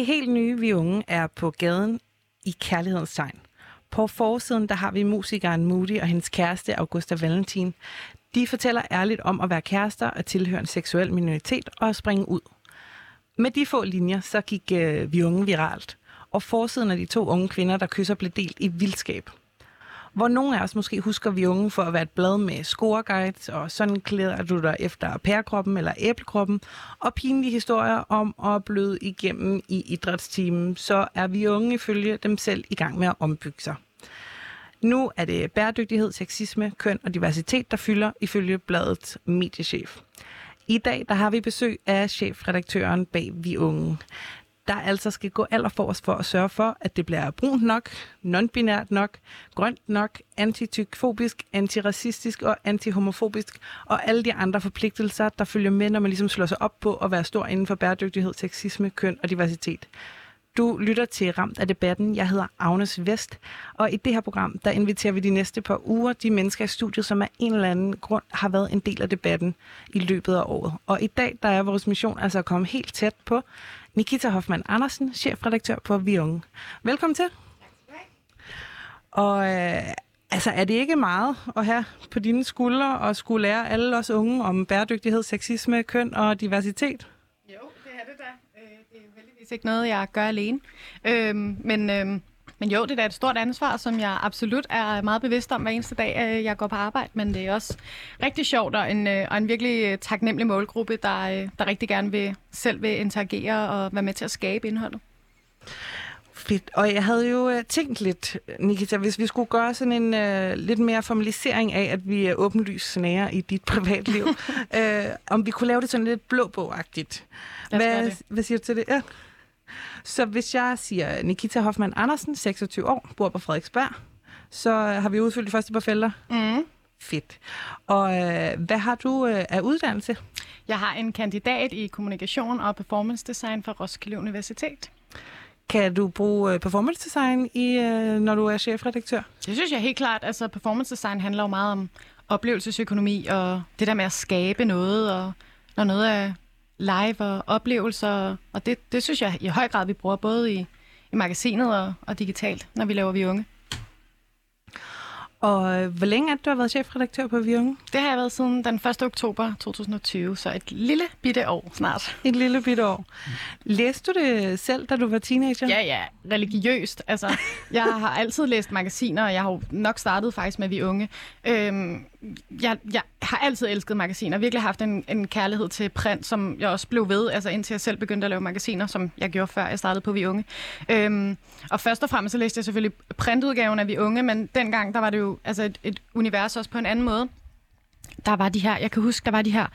Det helt nye, vi unge, er på gaden i kærlighedens tegn. På forsiden der har vi musikeren Moody og hendes kæreste Augusta Valentin. De fortæller ærligt om at være kærester og tilhøre en seksuel minoritet og at springe ud. Med de få linjer, så gik øh, vi unge viralt. Og forsiden af de to unge kvinder, der kysser, blev delt i vildskab. Hvor nogle af os måske husker vi unge for at være et blad med scoreguides, og sådan klæder du dig efter pærkroppen eller æblekroppen, og pinlige historier om at bløde igennem i idrætstimen, så er vi unge ifølge dem selv i gang med at ombygge sig. Nu er det bæredygtighed, sexisme, køn og diversitet, der fylder ifølge bladets mediechef. I dag der har vi besøg af chefredaktøren bag Vi Unge der altså skal gå allerforrest for at sørge for, at det bliver brunt nok, non-binært nok, grønt nok, antitykfobisk, antiracistisk og antihomofobisk, og alle de andre forpligtelser, der følger med, når man ligesom slår sig op på at være stor inden for bæredygtighed, seksisme, køn og diversitet. Du lytter til Ramt af debatten. Jeg hedder Agnes Vest, og i det her program, der inviterer vi de næste par uger de mennesker i studiet, som af en eller anden grund har været en del af debatten i løbet af året. Og i dag, der er vores mission altså at komme helt tæt på Nikita Hoffmann Andersen, chefredaktør på Vi Unge. Velkommen til. Og øh, altså, er det ikke meget at have på dine skuldre og skulle lære alle os unge om bæredygtighed, sexisme, køn og diversitet? Jo, det er det da. Øh, det er heldigvis ikke noget, jeg gør alene. Øhm, men øhm, men jo, det er da et stort ansvar, som jeg absolut er meget bevidst om hver eneste dag, øh, jeg går på arbejde. Men det er også rigtig sjovt og en, øh, og en virkelig øh, taknemmelig målgruppe, der, der rigtig gerne vil selv vil interagere og være med til at skabe indholdet. Fedt. Og jeg havde jo tænkt lidt, Nikita, hvis vi skulle gøre sådan en uh, lidt mere formalisering af, at vi er åbenlyst snære i dit privatliv, uh, om vi kunne lave det sådan lidt blåbogagtigt. Hvad, hvad siger du til det? Ja. Så hvis jeg siger Nikita Hoffmann Andersen, 26 år, bor på Frederiksberg, så har vi udfyldt de første par felter. Mm. Fedt. Og øh, hvad har du øh, af uddannelse? Jeg har en kandidat i kommunikation og performance design fra Roskilde Universitet. Kan du bruge øh, performance design, i, øh, når du er chefredaktør? Det synes jeg helt klart. Altså, performance design handler jo meget om oplevelsesøkonomi og det der med at skabe noget, og når noget er live og oplevelser, og det, det synes jeg i høj grad, vi bruger både i, i magasinet og, og digitalt, når vi laver Vi Unge. Og øh, hvor længe er det, du har været chefredaktør på Vi Unge? Det har jeg været siden den 1. oktober 2020, så et lille bitte år snart. Et lille bitte år. Læste du det selv, da du var teenager? Ja, ja. Religiøst. Altså, jeg har altid læst magasiner, og jeg har jo nok startet faktisk med Vi Unge. Øhm, jeg, jeg har altid elsket magasiner, virkelig haft en, en kærlighed til print, som jeg også blev ved, altså indtil jeg selv begyndte at lave magasiner, som jeg gjorde før jeg startede på Vi Unge. Øhm, og først og fremmest så læste jeg selvfølgelig printudgaven af Vi Unge, men dengang der var det jo altså et, et univers også på en anden måde der var de her, jeg kan huske, der var de her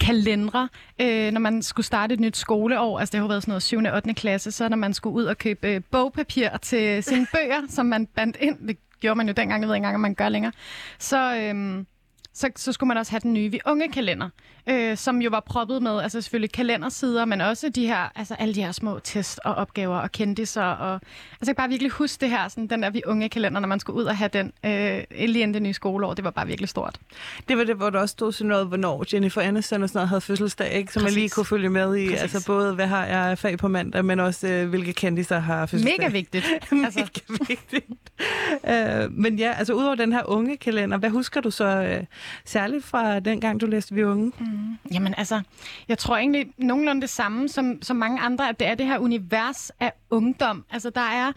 kalendere, øh, når man skulle starte et nyt skoleår, altså det har været sådan noget 7. og 8. klasse, så når man skulle ud og købe øh, bogpapir til sine bøger, som man bandt ind, det gjorde man jo dengang, jeg ved ikke engang, om man gør længere, så, øh, så, så skulle man også have den nye Vi Unge kalender, øh, som jo var proppet med, altså selvfølgelig kalendersider, men også de her, altså alle de her små test og opgaver og kendiser. Og, altså jeg kan bare virkelig huske det her, sådan, den der Vi Unge kalender, når man skulle ud og have den øh, lige inden det nye skoleår. Det var bare virkelig stort. Det var det, hvor der også stod sådan noget, hvornår Jennifer Aniston og sådan noget havde fødselsdag, ikke? som Præcis. man lige kunne følge med i. Præcis. Altså både, hvad har jeg fag på mandag, men også øh, hvilke kendiser har fødselsdag. Mega vigtigt. altså. Mega vigtigt. øh, men ja, altså udover den her unge kalender, hvad husker du så øh, særligt fra den gang, du læste Vi Unge? Mm. Mm. Jamen altså, jeg tror egentlig nogenlunde det samme som, som mange andre, at det er det her univers af ungdom. Altså der er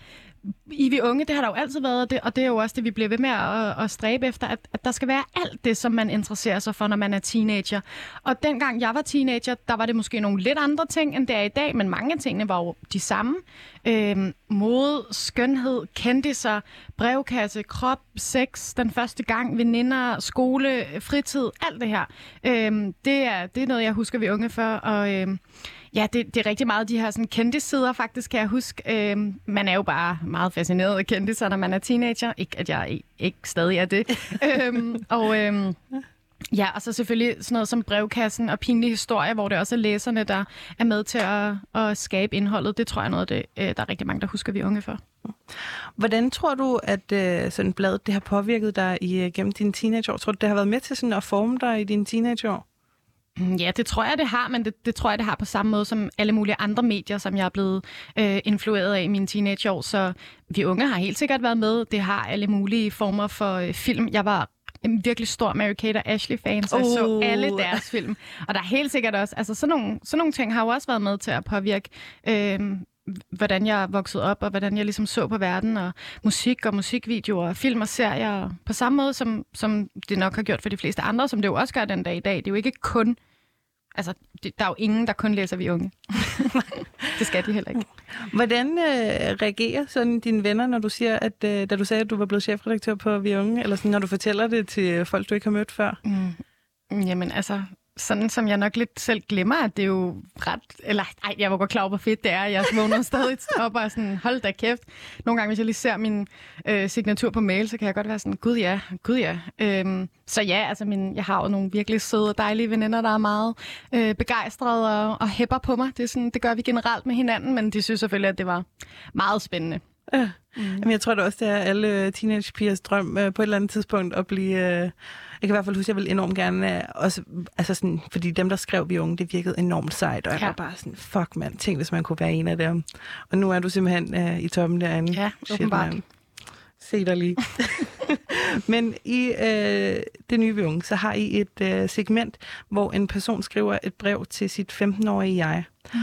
i vi unge, det har der jo altid været, og det, og det er jo også det, vi bliver ved med at, at stræbe efter, at, at der skal være alt det, som man interesserer sig for, når man er teenager. Og dengang jeg var teenager, der var det måske nogle lidt andre ting, end det er i dag, men mange af tingene var jo de samme. Øhm, mode, skønhed, kendiser, brevkasse, krop, sex, den første gang, veninder, skole, fritid, alt det her. Øhm, det, er, det er noget, jeg husker, vi unge før, og... Øhm, Ja, det, det er rigtig meget de her sådan, kendte-sider, faktisk, kan jeg huske. Øhm, man er jo bare meget fascineret af kendte når man er teenager. Ikke, at jeg ikke stadig er det. øhm, og øhm, ja, og så selvfølgelig sådan noget som brevkassen og pinlige historier, hvor det også er læserne, der er med til at, at skabe indholdet. Det tror jeg er noget af det, øh, der er rigtig mange, der husker vi unge for. Hvordan tror du, at øh, sådan bladet det har påvirket dig i, gennem dine teenageår? Tror du, det har været med til sådan at forme dig i dine teenageår? Ja, det tror jeg, det har, men det, det tror jeg, det har på samme måde som alle mulige andre medier, som jeg er blevet øh, influeret af i mine teenageår. Så vi unge har helt sikkert været med. Det har alle mulige former for øh, film. Jeg var en virkelig stor Mary-Kate og Ashley-fan, så jeg så Oh. alle deres film. Og der er helt sikkert også, altså sådan nogle, sådan nogle ting har jo også været med til at påvirke, øh, hvordan jeg vokset op, og hvordan jeg ligesom så på verden, og musik og musikvideoer, og film og serier, på samme måde, som, som det nok har gjort for de fleste andre, som det jo også gør den dag i dag. Det er jo ikke kun Altså, det, der er jo ingen, der kun læser Vi Unge. det skal de heller ikke. Hvordan øh, reagerer sådan dine venner, når du siger, at øh, da du sagde, at du var blevet chefredaktør på Vi Unge, eller sådan, når du fortæller det til folk, du ikke har mødt før? Mm. Jamen, altså, sådan som jeg nok lidt selv glemmer, at det er jo ret... Eller, ej, jeg var godt klar over, hvor fedt det er. Jeg vågner stadig op og sådan, hold da kæft. Nogle gange, hvis jeg lige ser min øh, signatur på mail, så kan jeg godt være sådan, gud ja, gud ja. Øhm, så ja, altså, min, jeg har jo nogle virkelig søde og dejlige veninder, der er meget øh, begejstrede og, og hæpper på mig. Det, er sådan, det gør vi generelt med hinanden, men de synes selvfølgelig, at det var meget spændende. Ja. Mm. Jamen, jeg tror da også, det er alle teenagepigers drøm øh, på et eller andet tidspunkt at blive... Øh, jeg kan i hvert fald huske, at jeg vil enormt gerne... Øh, også, altså sådan, fordi dem, der skrev Vi Unge, det virkede enormt sejt, og jeg Ja. var bare sådan, fuck mand, tænk hvis man kunne være en af dem. Og nu er du simpelthen øh, i toppen derinde. Ja, åbenbart. mand. Se dig lige. Men i øh, det nye Vi Unge, så har I et øh, segment, hvor en person skriver et brev til sit 15-årige jeg. Mm.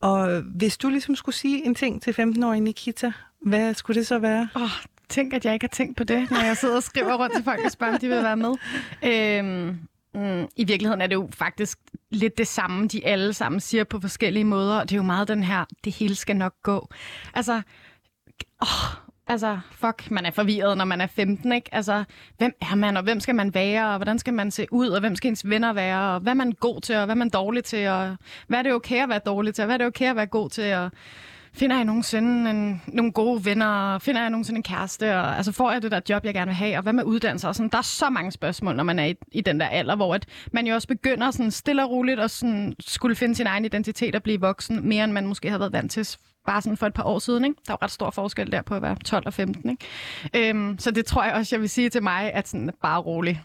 Og hvis du ligesom skulle sige en ting til 15-årige Nikita, hvad skulle det så være? Åh, tænk, at jeg ikke har tænkt på det, når jeg sidder og skriver rundt til folk og spørger, om de vil være med. Øhm, mm, I virkeligheden er det jo faktisk lidt det samme, de alle sammen siger på forskellige måder, og det er jo meget den her, det hele skal nok gå. Altså, åh, altså, fuck, man er forvirret, når man er 15, ikke? Altså, hvem er man, og hvem skal man være, og hvordan skal man se ud, og hvem skal ens venner være, og hvad er man god til, og hvad er man dårlig til, og hvad er det okay at være dårlig til, og hvad er det okay at være god til, og Finder jeg nogensinde en, nogle gode venner? Finder jeg nogensinde en kæreste? Og, altså får jeg det der job, jeg gerne vil have? Og hvad med uddannelse? Og sådan, der er så mange spørgsmål, når man er i, i den der alder, hvor at man jo også begynder sådan stille og roligt at sådan skulle finde sin egen identitet og blive voksen, mere end man måske har været vant til bare sådan for et par år siden. Ikke? Der er jo ret stor forskel der på at være 12 og 15. Ikke? Øhm, så det tror jeg også, jeg vil sige til mig, at sådan, bare rolig.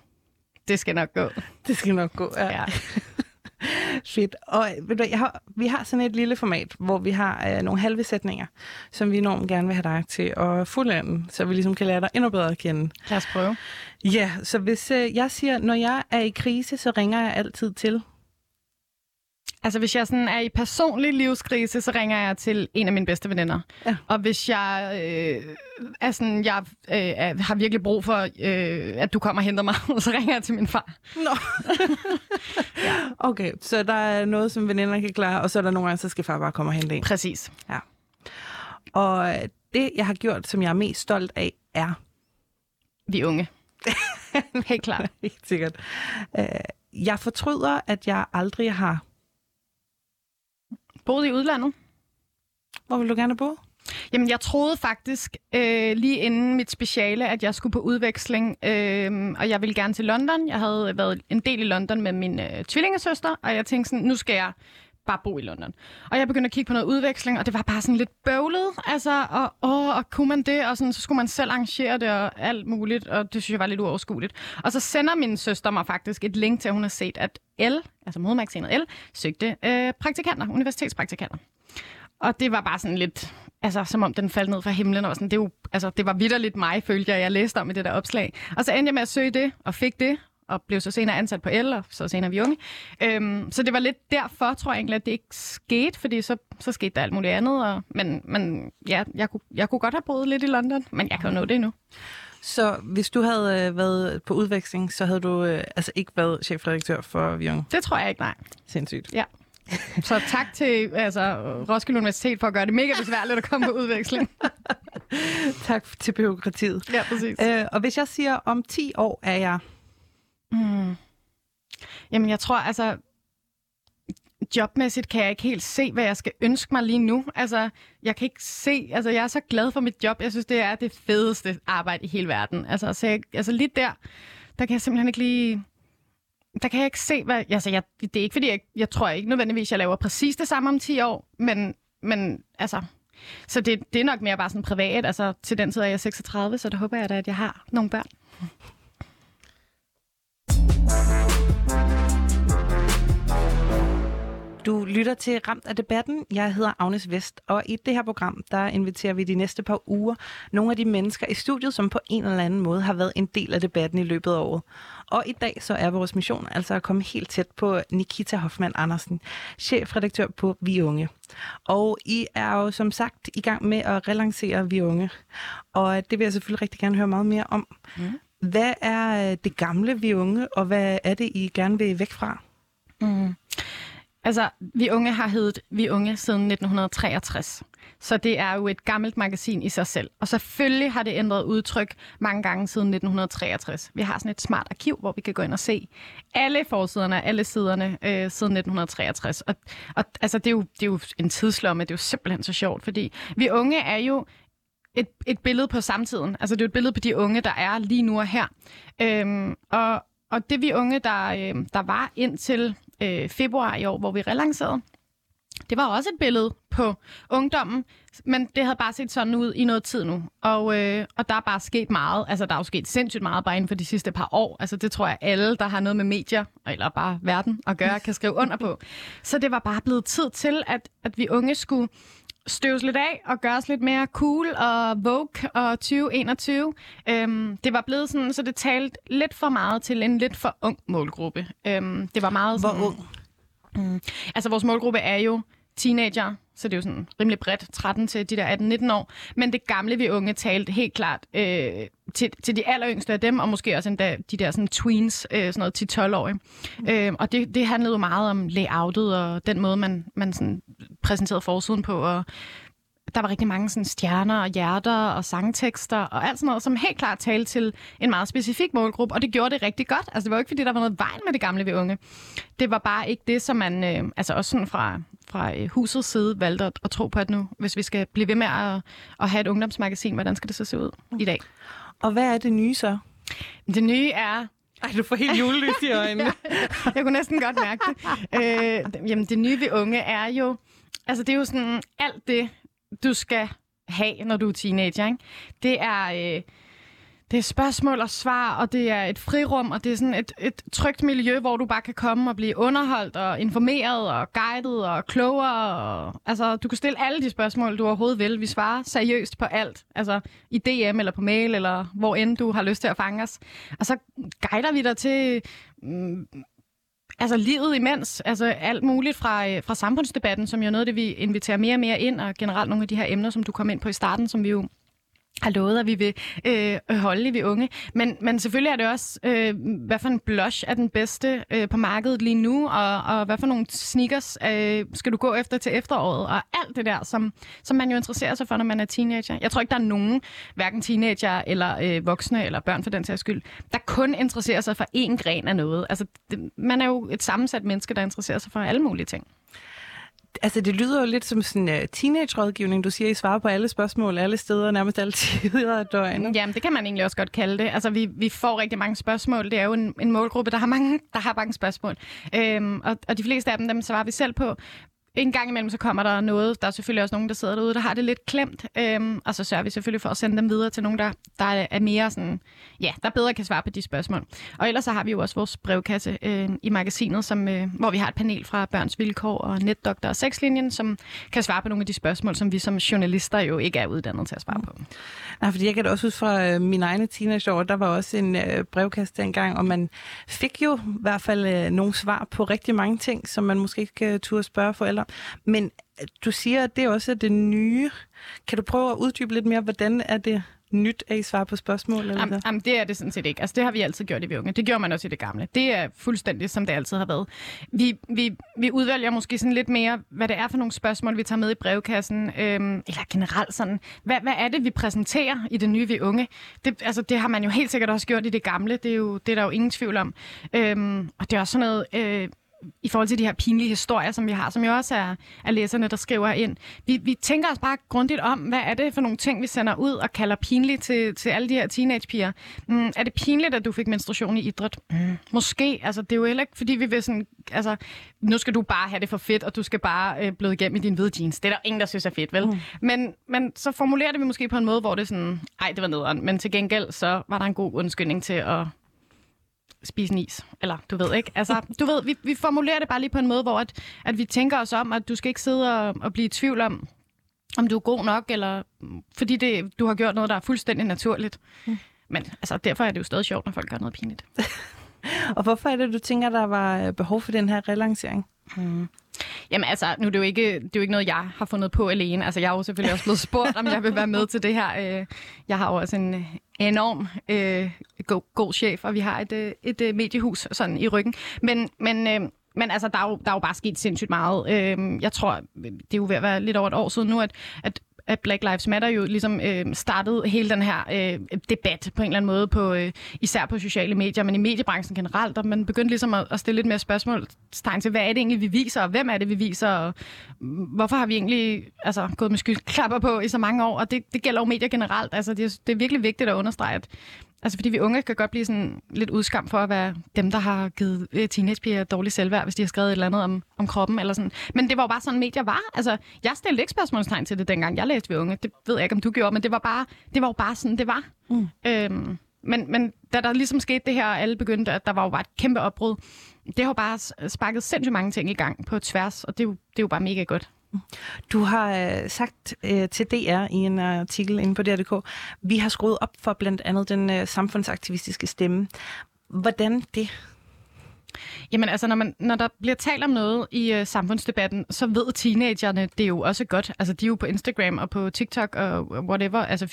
Det skal nok gå. Det skal nok gå, ja. Ja. Fedt. Og ved du, jeg har, vi har sådan et lille format, hvor vi har øh, nogle halve sætninger, som vi enormt gerne vil have dig til at fuldende, så vi ligesom kan lære dig endnu bedre at kende. Lad os prøve. Ja, så hvis øh, jeg siger, når jeg er i krise, så ringer jeg altid til. Altså, hvis jeg sådan er i personlig livskrise, så ringer jeg til en af mine bedste veninder. Ja. Og hvis jeg, øh, er sådan, jeg øh, har virkelig brug for, øh, at du kommer og henter mig, så ringer jeg til min far. Nå. ja. Okay, så der er noget, som veninder kan klare, og så er der nogle gange, så skal far bare komme og hente en. Præcis. Og øh, det, jeg har gjort, som jeg er mest stolt af, er Vi unge. Helt klart. helt sikkert. Øh, jeg fortryder, at jeg aldrig har... Boede i udlandet? Hvor vil du gerne bo? Jamen, jeg troede faktisk øh, lige inden mit speciale, at jeg skulle på udveksling, øh, og jeg ville gerne til London. Jeg havde været en del i London med min øh, tvillingesøster, og jeg tænkte sådan, nu skal jeg bare bo i London. Og jeg begyndte at kigge på noget udveksling, og det var bare sådan lidt bøvlet, altså, og, åh, og kunne man det, og sådan, så skulle man selv arrangere det og alt muligt, og det synes jeg var lidt uoverskueligt. Og så sender min søster mig faktisk et link til, at hun har set, at L, altså modemagasinet L, søgte øh, praktikanter, universitetspraktikanter. Og det var bare sådan lidt, altså som om den faldt ned fra himlen. Og sådan, det, er jo, altså, det var vidderligt mig, følte jeg, jeg læste om i det der opslag. Og så endte jeg med at søge det, og fik det, og blev så senere ansat på L, og så senere vi unge. Øhm, så det var lidt derfor, tror jeg egentlig, at det ikke skete, fordi så, så skete der alt muligt andet. Og, men, men ja, jeg kunne, jeg kunne godt have boet lidt i London, men jeg kan jo nå det endnu. Så hvis du havde øh, været på udveksling, så havde du øh, altså ikke været chefredaktør for Vion. Det tror jeg ikke, nej. Sindssygt. Ja. Så tak til altså, Roskilde Universitet for at gøre det mega besværligt at komme på udveksling. Tak til byråkratiet. Ja, præcis. Øh, og hvis jeg siger, om 10 år er jeg... Mm. Jamen, jeg tror, altså, jobmæssigt kan jeg ikke helt se, hvad jeg skal ønske mig lige nu. Altså, jeg kan ikke se, altså, jeg er så glad for mit job. Jeg synes, det er det fedeste arbejde i hele verden. Altså, så jeg, altså lige der, der kan jeg simpelthen ikke lige... Der kan jeg ikke se, hvad... Altså, jeg, det er ikke, fordi jeg, jeg tror ikke nødvendigvis, jeg laver præcis det samme om 10 år, men, men altså... Så det, det er nok mere bare sådan privat. Altså, til den tid er jeg 36, så der håber jeg da, at jeg har nogle børn. Du lytter til Ramt af debatten. Jeg hedder Agnes Vest, og i det her program, der inviterer vi de næste par uger nogle af de mennesker i studiet, som på en eller anden måde har været en del af debatten i løbet af året. Og i dag så er vores mission altså at komme helt tæt på Nikita Hoffmann Andersen, chefredaktør på Vi Unge. Og I er jo som sagt i gang med at relancere Vi Unge, og det vil jeg selvfølgelig rigtig gerne høre meget mere om. Mm. Hvad er det gamle Vi Unge, og hvad er det, I gerne vil væk fra? Mm. Altså, Vi Unge har heddet Vi Unge siden 1963. Så det er jo et gammelt magasin i sig selv. Og selvfølgelig har det ændret udtryk mange gange siden 1963. Vi har sådan et smart arkiv, hvor vi kan gå ind og se alle forsiderne, alle siderne øh, siden 1963. Og, og altså, det, er jo, det er jo en tidslomme, det er jo simpelthen så sjovt, fordi Vi Unge er jo et, et billede på samtiden. Altså, det er jo et billede på de unge, der er lige nu og her. Øhm, og, og det vi unge, der, øh, der var indtil øh, februar i år, hvor vi relancerede, det var også et billede på ungdommen, men det havde bare set sådan ud i noget tid nu. Og, øh, og der er bare sket meget. Altså, der er jo sket sindssygt meget bare inden for de sidste par år. Altså, det tror jeg alle, der har noget med medier, eller bare verden at gøre, kan skrive under på. Så det var bare blevet tid til, at, at vi unge skulle støves lidt af og gøres lidt mere cool og Vogue og 2021. Øhm, det var blevet sådan, så det talte lidt for meget til en lidt for ung målgruppe. Øhm, det var meget sådan, Hvor ung? Mm, altså, vores målgruppe er jo teenager, så det er jo sådan rimelig bredt, 13 til de der 18-19 år. Men det gamle vi unge talte helt klart øh, til, til de alleryngste af dem, og måske også endda de der sådan tweens, øh, sådan noget 10-12-årige. Mm. Øh, og det, det handlede jo meget om layoutet og den måde, man, man sådan præsenterede forsiden på, og der var rigtig mange sådan, stjerner og hjerter og sangtekster og alt sådan noget, som helt klart talte til en meget specifik målgruppe, og det gjorde det rigtig godt. Altså, det var ikke, fordi der var noget vejen med det gamle ved unge. Det var bare ikke det, som man, øh, altså også sådan fra, fra øh, husets side, valgte at, at tro på, at nu, hvis vi skal blive ved med at, at have et ungdomsmagasin, hvordan skal det så se ud i dag? Og hvad er det nye så? Det nye er, ej, du får helt julelys i øjnene. ja, jeg kunne næsten godt mærke det. Øh, jamen, det nye ved unge er jo... Altså, det er jo sådan alt det, du skal have, når du er teenager. Ikke? Det er... Øh, det er spørgsmål og svar, og det er et frirum, og det er sådan et, et trygt miljø, hvor du bare kan komme og blive underholdt og informeret og guidet og klogere. Og, altså, du kan stille alle de spørgsmål, du overhovedet vil. Vi svarer seriøst på alt. Altså i DM eller på mail, eller hvor end du har lyst til at fange os. Og så guider vi dig til mm, Altså livet imens, altså alt muligt fra, øh, fra samfundsdebatten, som jo er noget det, vi inviterer mere og mere ind, og generelt nogle af de her emner, som du kom ind på i starten, som vi jo har lovet, at vi vil øh, holde i vi unge. Men, men selvfølgelig er det også, øh, hvad for en blush er den bedste øh, på markedet lige nu, og, og hvad for nogle sneakers øh, skal du gå efter til efteråret, og alt det der, som, som man jo interesserer sig for, når man er teenager. Jeg tror ikke, der er nogen, hverken teenager eller øh, voksne eller børn for den sags skyld, der kun interesserer sig for én gren af noget. Altså, det, man er jo et sammensat menneske, der interesserer sig for alle mulige ting altså det lyder jo lidt som sådan en uh, teenage-rådgivning. Du siger, I svarer på alle spørgsmål, alle steder, nærmest alle tider af døgnet. Jamen, det kan man egentlig også godt kalde det. Altså, vi, vi får rigtig mange spørgsmål. Det er jo en, en målgruppe, der har mange, der har mange spørgsmål. Øhm, og, og de fleste af dem, dem svarer vi selv på en gang imellem, så kommer der noget. Der er selvfølgelig også nogen, der sidder derude, der har det lidt klemt. Øhm, og så sørger vi selvfølgelig for at sende dem videre til nogen, der, der er mere sådan, ja, der bedre kan svare på de spørgsmål. Og ellers så har vi jo også vores brevkasse øh, i magasinet, som, øh, hvor vi har et panel fra Børns Vilkår og Netdoktor og Sexlinjen, som kan svare på nogle af de spørgsmål, som vi som journalister jo ikke er uddannet til at svare på. Nej, fordi jeg kan da også huske fra øh, mine egne teenageår, der var også en øh, brevkast dengang, og man fik jo i hvert fald øh, nogle svar på rigtig mange ting, som man måske ikke øh, turde spørge forældre. Men øh, du siger, at det også er det nye. Kan du prøve at uddybe lidt mere, hvordan er det nyt, at I svarer på spørgsmål? Eller am, am, det er det sådan set ikke. Altså, det har vi altid gjort i vi unge. Det gjorde man også i det gamle. Det er fuldstændig, som det altid har været. Vi, vi, vi udvælger måske sådan lidt mere, hvad det er for nogle spørgsmål, vi tager med i brevkassen. Øhm, eller generelt sådan, hvad, hvad er det, vi præsenterer i det nye vi unge? Det, altså, det har man jo helt sikkert også gjort i det gamle. Det er, jo, det er der jo ingen tvivl om. Øhm, og det er også sådan noget... Øh, i forhold til de her pinlige historier, som vi har, som jo også er, er læserne, der skriver ind. Vi, vi tænker os bare grundigt om, hvad er det for nogle ting, vi sender ud og kalder pinligt til, til alle de her teenagepiger. Mm, er det pinligt, at du fik menstruation i idræt? Mm. Måske. Altså, det er jo heller ikke, fordi vi vil sådan, altså, nu skal du bare have det for fedt, og du skal bare øh, bløde igennem i din hvide jeans. Det er der ingen, der synes er fedt, vel? Mm. Men, men så formulerer det vi måske på en måde, hvor det er sådan, ej, det var nederen, men til gengæld så var der en god undskyldning til at spise en is. Eller du ved ikke. Altså, du ved, vi, vi formulerer det bare lige på en måde, hvor at, at vi tænker os om, at du skal ikke sidde og, og blive i tvivl om, om du er god nok, eller fordi det, du har gjort noget, der er fuldstændig naturligt. Mm. Men altså, derfor er det jo stadig sjovt, når folk gør noget pinligt. og hvorfor er det, du tænker, der var øh, behov for den her relancering? Mm. Jamen altså, nu er det, jo ikke, det er jo ikke noget, jeg har fundet på alene. Altså, jeg er jo selvfølgelig også blevet spurgt, om jeg vil være med til det her. Øh, jeg har jo også en øh, enorm øh, god, god chef, og vi har et, øh, et, et mediehus sådan i ryggen. Men, men, øh, men altså, der er, jo, der er jo bare sket sindssygt meget. Øh, jeg tror, det er jo ved at være lidt over et år siden nu, at, at at Black Lives Matter jo ligesom øh, startede hele den her øh, debat på en eller anden måde, på, øh, især på sociale medier, men i mediebranchen generelt, og man begyndte ligesom at, at stille lidt mere spørgsmålstegn til, hvad er det egentlig, vi viser, og hvem er det, vi viser, og hvorfor har vi egentlig altså, gået med skyldklapper på i så mange år, og det, det gælder jo medier generelt. Altså, det, er, det er virkelig vigtigt at understrege, at Altså fordi vi unge kan godt blive sådan lidt udskam for at være dem, der har givet øh, teenagepiger dårlig selvværd, hvis de har skrevet et eller andet om, om kroppen eller sådan. Men det var jo bare sådan, medier var. Altså, jeg stillede ikke spørgsmålstegn til det, dengang jeg læste ved unge. Det ved jeg ikke, om du gjorde, men det var, bare, det var jo bare sådan, det var. Mm. Øhm, men, men da der ligesom skete det her, og alle begyndte, at der var jo bare et kæmpe opbrud, det har jo bare sparket sindssygt mange ting i gang på tværs, og det er jo, det er jo bare mega godt. Du har øh, sagt øh, til DR i en artikel inde på DR.dk, vi har skruet op for blandt andet den øh, samfundsaktivistiske stemme. Hvordan det? Jamen altså, når, man, når der bliver talt om noget i uh, samfundsdebatten, så ved teenagerne det er jo også godt. Altså, de er jo på Instagram og på TikTok og whatever, altså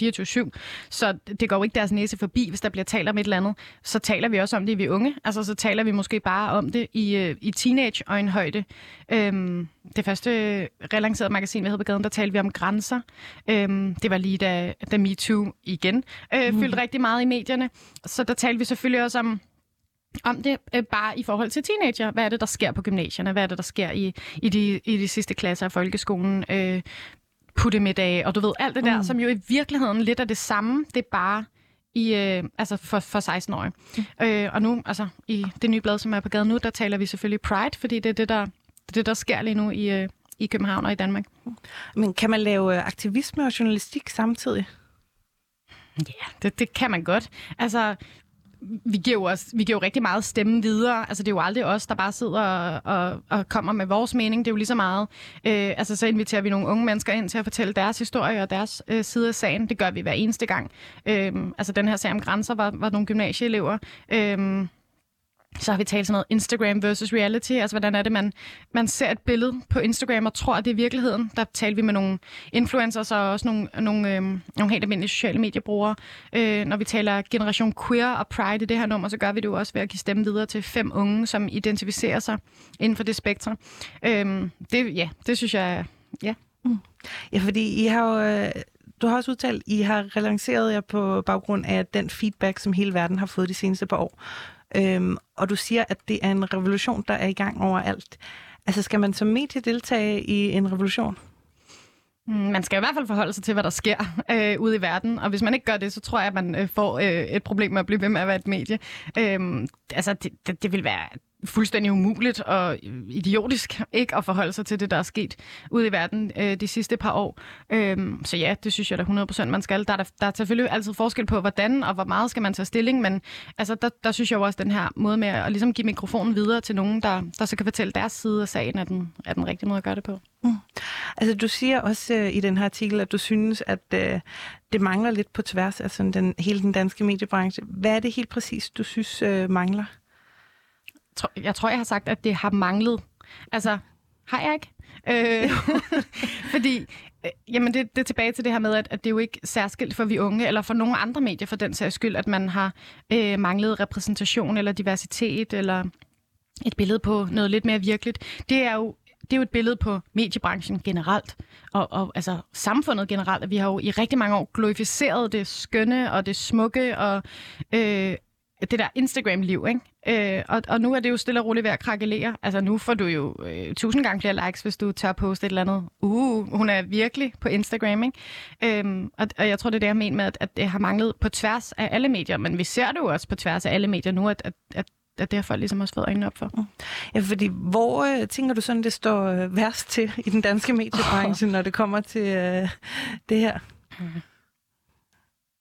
24-7. Så det går jo ikke deres næse forbi, hvis der bliver talt om et eller andet. Så taler vi også om det, vi unge. Altså, så taler vi måske bare om det i, uh, i teenage-øjenhøjde. Øhm, det første relancerede magasin, vi havde på gaden, der talte vi om grænser. Øhm, det var lige da, da MeToo igen øh, mm. fyldte rigtig meget i medierne. Så der talte vi selvfølgelig også om om det øh, bare i forhold til teenager. Hvad er det, der sker på gymnasierne? Hvad er det, der sker i, i, de, i de sidste klasser af folkeskolen? Øh, puttemiddag, og du ved, alt det der, mm. som jo i virkeligheden lidt er det samme. Det er bare i, øh, altså for, for 16-årige. Mm. Øh, og nu, altså i det nye blad, som er på gaden nu, der taler vi selvfølgelig Pride, fordi det er det, der, det, der sker lige nu i, øh, i København og i Danmark. Men kan man lave øh, aktivisme og journalistik samtidig? Ja, det, det kan man godt. Altså, vi giver, jo også, vi giver jo rigtig meget stemme videre. Altså, det er jo aldrig os, der bare sidder og, og, og kommer med vores mening. Det er jo lige så meget. Øh, altså, så inviterer vi nogle unge mennesker ind til at fortælle deres historie og deres øh, side af sagen. Det gør vi hver eneste gang. Øh, altså, den her sag om grænser var, var nogle gymnasieelever. Øh, så har vi talt sådan noget Instagram versus reality. Altså, hvordan er det, man, man ser et billede på Instagram og tror, at det er virkeligheden. Der talte vi med nogle influencers og også nogle, nogle, øh, nogle helt almindelige sociale mediebrugere. Øh, når vi taler generation queer og pride i det her nummer, så gør vi det jo også ved at give stemme videre til fem unge, som identificerer sig inden for det spektrum. Øh, det, ja, det synes jeg, ja. Mm. Ja, fordi I har jo... Øh du har også udtalt, I har relanceret jer på baggrund af den feedback, som hele verden har fået de seneste par år. Øhm, og du siger, at det er en revolution, der er i gang overalt. Altså, skal man som medie deltage i en revolution? Mm, man skal i hvert fald forholde sig til, hvad der sker øh, ude i verden, og hvis man ikke gør det, så tror jeg, at man øh, får øh, et problem med at blive ved med at være et medie. Øh, altså, det, det, det vil være fuldstændig umuligt og idiotisk ikke at forholde sig til det, der er sket ude i verden øh, de sidste par år. Øhm, så ja, det synes jeg da 100% man skal. Der er, der, er selvfølgelig altid forskel på, hvordan og hvor meget skal man tage stilling, men altså, der, der synes jeg jo også, den her måde med at ligesom give mikrofonen videre til nogen, der, der så kan fortælle deres side af sagen, er den, er den rigtige måde at gøre det på. Mm. Altså, du siger også øh, i den her artikel, at du synes, at øh, det mangler lidt på tværs af sådan den, hele den danske mediebranche. Hvad er det helt præcis, du synes øh, mangler? Jeg tror, jeg har sagt, at det har manglet. Altså, har jeg ikke? Øh, fordi, øh, jamen det, det er tilbage til det her med, at, at det er jo ikke særskilt for vi unge, eller for nogle andre medier for den sags skyld, at man har øh, manglet repræsentation eller diversitet, eller et billede på noget lidt mere virkeligt. Det er jo det er jo et billede på mediebranchen generelt, og, og altså samfundet generelt, at vi har jo i rigtig mange år glorificeret det skønne og det smukke, og øh, det der Instagram-liv, ikke? Øh, og, og nu er det jo stille og roligt ved at krakelere. Altså nu får du jo øh, tusind gange flere likes, hvis du tør poste et eller andet. Uh, hun er virkelig på Instagram, ikke? Øhm, og, og jeg tror, det er det, jeg mener med, at, at det har manglet på tværs af alle medier. Men vi ser det jo også på tværs af alle medier nu, at, at, at at det har folk ligesom også fået øjnene op for. Mm. Ja, fordi hvor øh, tænker du sådan, det står øh, værst til i den danske mediebranche, oh. når det kommer til øh, det her?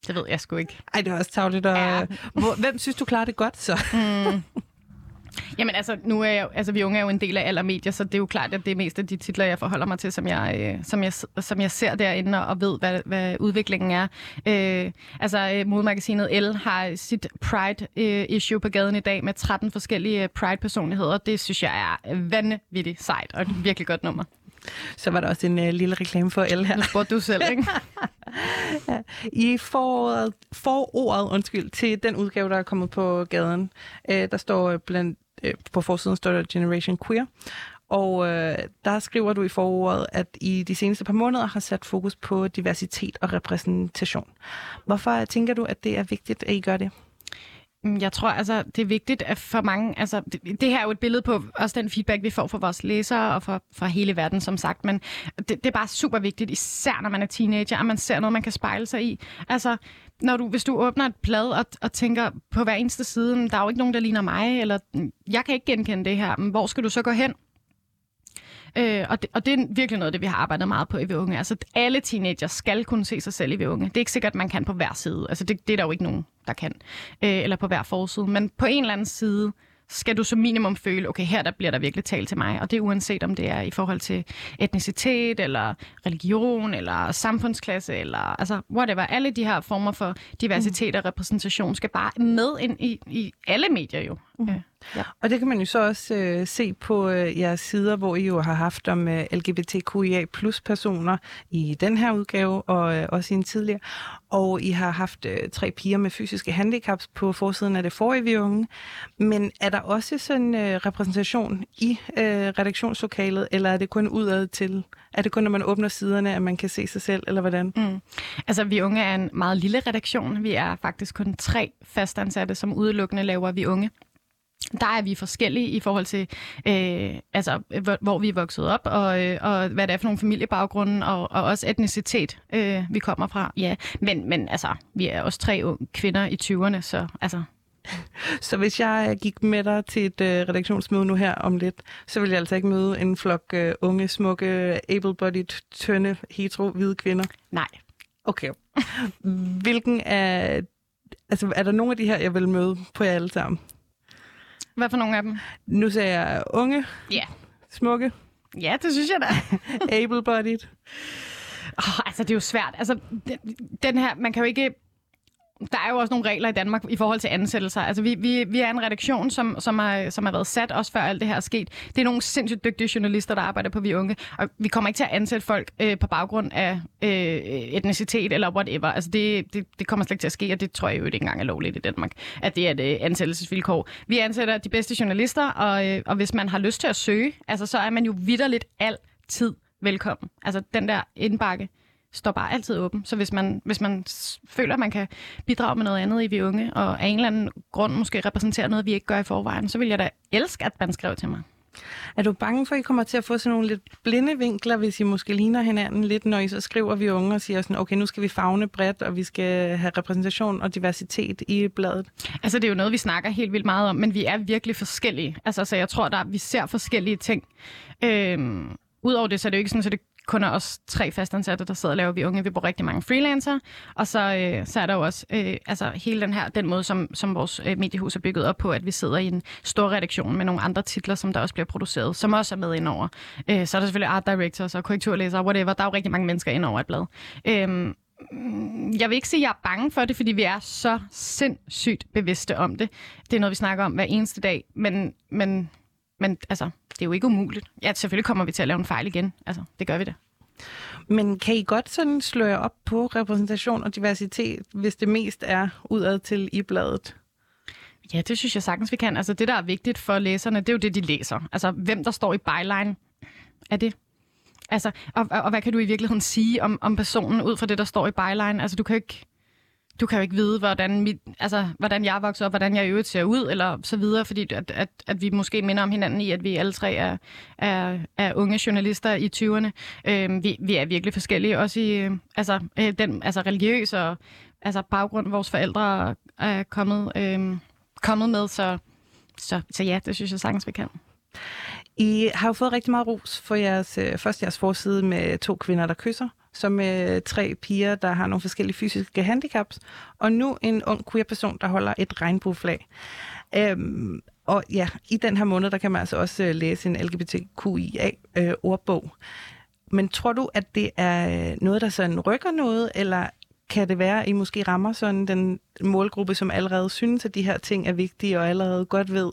Det ved jeg sgu ikke. Ej, det er også tavligt. Og... Ja. Hvor, hvem synes du klarer det godt, så? Mm. Jamen altså, nu er jeg, altså, vi unge er jo en del af alle medier, så det er jo klart, at det er mest af de titler, jeg forholder mig til, som jeg, øh, som jeg, som jeg ser derinde og ved, hvad, hvad udviklingen er. Øh, altså, øh, modemagasinet L har sit Pride-issue øh, på gaden i dag med 13 forskellige øh, Pride-personligheder. Det synes jeg er vanvittigt sejt og et virkelig godt nummer. Så var der også en uh, lille reklame for El her. Nu spurgte du selv, ikke? ja. I foråret, forordet undskyld, til den udgave, der er kommet på gaden, øh, der står blandt øh, på forsiden står der Generation Queer. Og øh, der skriver du i forordet, at I de seneste par måneder har sat fokus på diversitet og repræsentation. Hvorfor tænker du, at det er vigtigt, at I gør det? Mm, jeg tror, altså, det er vigtigt at for mange... Altså, det, det her er jo et billede på også den feedback, vi får fra vores læsere og fra, fra hele verden, som sagt. Men det, det er bare super vigtigt, især når man er teenager, at man ser noget, man kan spejle sig i. Altså, når du, hvis du åbner et blad og, og tænker på hver eneste side, mm, der er jo ikke nogen, der ligner mig, eller mm, jeg kan ikke genkende det her, men hvor skal du så gå hen? Øh, og, det, og det er virkelig noget, det vi har arbejdet meget på i Unge. Altså, alle teenager skal kunne se sig selv i Unge. Det er ikke sikkert, at man kan på hver side. Altså, det, det er der jo ikke nogen, der kan. Øh, eller på hver forside. Men på en eller anden side, skal du som minimum føle, okay, her der bliver der virkelig talt til mig. Og det er uanset om det er i forhold til etnicitet, eller religion, eller samfundsklasse, eller altså whatever. Alle de her former for diversitet og repræsentation skal bare med ind i, i alle medier jo. Mm. Ja. Og det kan man jo så også øh, se på øh, jeres sider, hvor I jo har haft om øh, LGBTQIA plus personer i den her udgave, og øh, også i en tidligere. Og I har haft øh, tre piger med fysiske handicaps på forsiden af det forrige vi unge. Men er der også sådan øh, repræsentation i øh, redaktionslokalet, eller er det kun udad til? Er det kun, når man åbner siderne, at man kan se sig selv, eller hvordan? Mm. Altså, vi unge er en meget lille redaktion. Vi er faktisk kun tre fastansatte, som udelukkende laver vi unge der er vi forskellige i forhold til, øh, altså, hvor, hvor vi er vokset op, og, øh, og hvad det er for nogle familiebaggrunde, og, og også etnicitet, øh, vi kommer fra. Ja, men, men altså, vi er også tre unge kvinder i 20'erne, så altså... Så hvis jeg gik med dig til et øh, redaktionsmøde nu her om lidt, så vil jeg altså ikke møde en flok øh, unge, smukke, able-bodied, tynde, hetero, hvide kvinder? Nej. Okay. Hvilken er... Altså, er der nogle af de her, jeg vil møde på jer alle sammen? Hvad for nogle af dem? Nu ser jeg unge. Ja. Smukke. Ja, det synes jeg da. Able-bodied. Oh, altså, det er jo svært. Altså, den her, man kan jo ikke der er jo også nogle regler i Danmark i forhold til ansættelser. Altså, vi, vi, vi er en redaktion, som, som, har, som har været sat, også før alt det her er sket. Det er nogle sindssygt dygtige journalister, der arbejder på Vi Unge, og vi kommer ikke til at ansætte folk øh, på baggrund af øh, etnicitet eller whatever. Altså, det, det, det kommer slet ikke til at ske, og det tror jeg jo ikke engang er lovligt i Danmark, at det er et øh, ansættelsesvilkår. Vi ansætter de bedste journalister, og, øh, og hvis man har lyst til at søge, altså, så er man jo vidderligt altid velkommen. Altså, den der indbakke står bare altid åben. Så hvis man, hvis man føler, at man kan bidrage med noget andet i Vi Unge, og af en eller anden grund måske repræsenterer noget, vi ikke gør i forvejen, så vil jeg da elske, at man skriver til mig. Er du bange for, at I kommer til at få sådan nogle lidt blinde vinkler, hvis I måske ligner hinanden lidt, når I så skriver vi unge og siger sådan, okay, nu skal vi fagne bredt, og vi skal have repræsentation og diversitet i bladet? Altså, det er jo noget, vi snakker helt vildt meget om, men vi er virkelig forskellige. Altså, så jeg tror, der vi ser forskellige ting. Øhm, Udover det, så er det jo ikke sådan, at det kun er os tre fastansatte, der sidder og laver vi unge. Vi bruger rigtig mange freelancer. Og så, øh, så er der jo også øh, altså, hele den her, den måde, som, som vores øh, mediehus er bygget op på, at vi sidder i en stor redaktion med nogle andre titler, som der også bliver produceret, som også er med indover. Øh, så er der selvfølgelig art directors og korrekturlæsere, whatever. Der er jo rigtig mange mennesker indover et blad. Øh, jeg vil ikke sige, at jeg er bange for det, fordi vi er så sindssygt bevidste om det. Det er noget, vi snakker om hver eneste dag, men, men men altså, det er jo ikke umuligt. Ja, selvfølgelig kommer vi til at lave en fejl igen. Altså, det gør vi det. Men kan I godt sådan slå jer op på repræsentation og diversitet, hvis det mest er udad til i bladet? Ja, det synes jeg sagtens, vi kan. Altså, det, der er vigtigt for læserne, det er jo det, de læser. Altså, hvem der står i byline, er det. Altså, og, og, og hvad kan du i virkeligheden sige om, om personen ud fra det, der står i byline? Altså, du kan ikke du kan jo ikke vide, hvordan, mit, altså, hvordan jeg vokser op, hvordan jeg i øvrigt ser ud, eller så videre, fordi at, at, at vi måske minder om hinanden i, at vi alle tre er, er, er unge journalister i 20'erne. Øh, vi, vi er virkelig forskellige, også i øh, altså, øh, den altså, religiøs og altså, baggrund, vores forældre er kommet, øh, kommet med, så, så, så ja, det synes jeg sagtens, vi kan. I har jo fået rigtig meget ros for jeres, øh, først jeres forside med to kvinder, der kysser, som øh, tre piger, der har nogle forskellige fysiske handicaps, og nu en ung queer-person, der holder et regnbueflag. Øhm, og ja, i den her måned, der kan man altså også øh, læse en LGBTQIA-ordbog. Øh, Men tror du, at det er øh, noget, der sådan rykker noget, eller kan det være, at I måske rammer sådan den målgruppe, som allerede synes, at de her ting er vigtige, og allerede godt ved,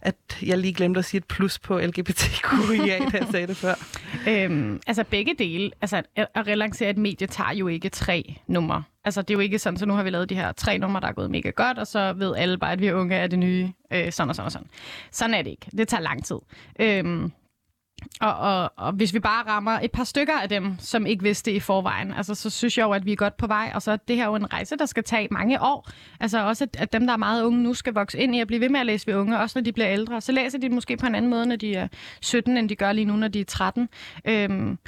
at jeg lige glemte at sige et plus på LGBTQIA, da jeg sagde det før? Øhm, altså begge dele. Altså at relancere et medie tager jo ikke tre numre. Altså det er jo ikke sådan, så nu har vi lavet de her tre numre, der er gået mega godt, og så ved alle bare, at vi er unge af det nye, øh, sådan og sådan og sådan. Sådan er det ikke. Det tager lang tid. Øhm, og, og, og hvis vi bare rammer et par stykker af dem, som ikke vidste det i forvejen, altså, så synes jeg jo, at vi er godt på vej. Og så er det her jo en rejse, der skal tage mange år. Altså også, at, at dem, der er meget unge nu, skal vokse ind i at blive ved med at læse ved unge, også når de bliver ældre. Så læser de måske på en anden måde, når de er 17, end de gør lige nu, når de er 13. Øhm,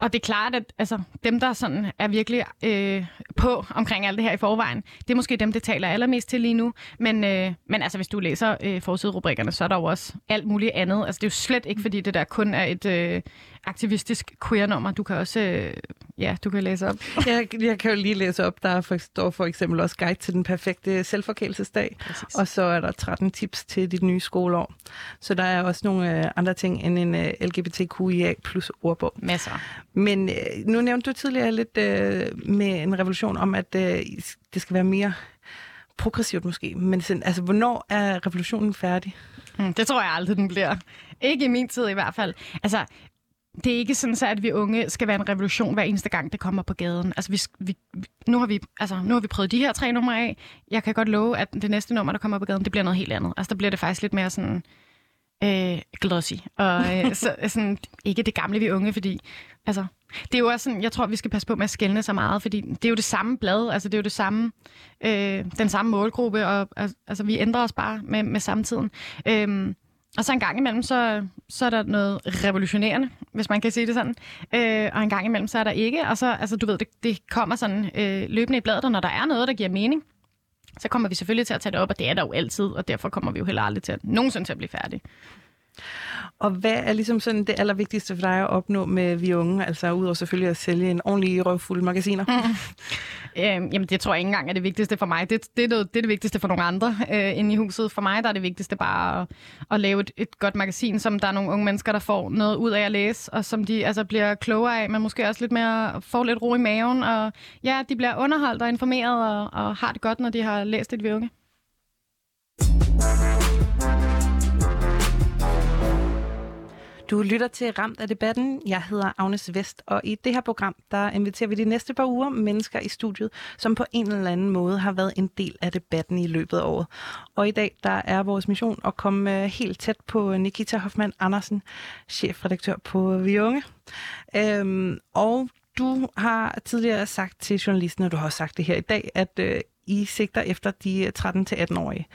og det er klart, at altså, dem, der sådan er virkelig øh, på omkring alt det her i forvejen, det er måske dem, det taler allermest til lige nu. Men, øh, men altså, hvis du læser øh, forsiderubrikkerne, så er der jo også alt muligt andet. Altså, det er jo slet ikke, fordi det der kun er et øh, aktivistisk queer-nummer. Du kan også øh, ja, du kan læse op. jeg, jeg kan jo lige læse op. Der for, står for eksempel også guide til den perfekte selvforkælelsesdag. Præcis. Og så er der 13 tips til dit nye skoleår. Så der er også nogle øh, andre ting end en øh, LGBTQIA plus ordbog. Masser. Men øh, nu nævnte du tidligere lidt øh, med en revolution om, at øh, det skal være mere progressivt måske. Men sådan, altså, hvornår er revolutionen færdig? Mm, det tror jeg aldrig, den bliver. Ikke i min tid i hvert fald. Altså, det er ikke sådan, så at vi unge skal være en revolution hver eneste gang, det kommer på gaden. Altså, vi, vi, nu, har vi, altså, nu har vi prøvet de her tre numre af. Jeg kan godt love, at det næste nummer, der kommer på gaden, det bliver noget helt andet. Altså, der bliver det faktisk lidt mere sådan øh, glossy. Og øh, så, sådan, ikke det gamle, vi unge, fordi altså, det er jo også sådan, jeg tror, vi skal passe på med at skælne så meget, fordi det er jo det samme blad, altså det er jo det samme, øh, den samme målgruppe, og altså, vi ændrer os bare med, med samtiden. Øh, og så en gang imellem, så, så er der noget revolutionerende, hvis man kan sige det sådan. Øh, og en gang imellem, så er der ikke. Og så, altså du ved, det, det kommer sådan øh, løbende i bladet, og når der er noget, der giver mening, så kommer vi selvfølgelig til at tage det op, og det er der jo altid, og derfor kommer vi jo heller aldrig til at, nogensinde til at blive færdige. Og hvad er ligesom sådan det allervigtigste for dig at opnå med vi unge? Altså udover selvfølgelig at sælge en ordentlig røvfuld magasiner. Mm. Øhm, jamen det tror jeg ikke engang er det vigtigste for mig. Det, det, er, noget, det er det vigtigste for nogle andre øh, inde i huset. For mig der er det vigtigste bare at, at lave et, et godt magasin, som der er nogle unge mennesker, der får noget ud af at læse, og som de altså bliver klogere af, men måske også lidt mere får lidt ro i maven. Og ja, de bliver underholdt og informeret og, og har det godt, når de har læst et vi unge. Du lytter til Ramt af debatten. Jeg hedder Agnes Vest, og i det her program, der inviterer vi de næste par uger mennesker i studiet, som på en eller anden måde har været en del af debatten i løbet af året. Og i dag, der er vores mission at komme øh, helt tæt på øh, Nikita Hoffmann Andersen, chefredaktør på Vi Unge. Øhm, og du har tidligere sagt til journalisten, og du har også sagt det her i dag, at øh, i sigter efter de 13-18-årige.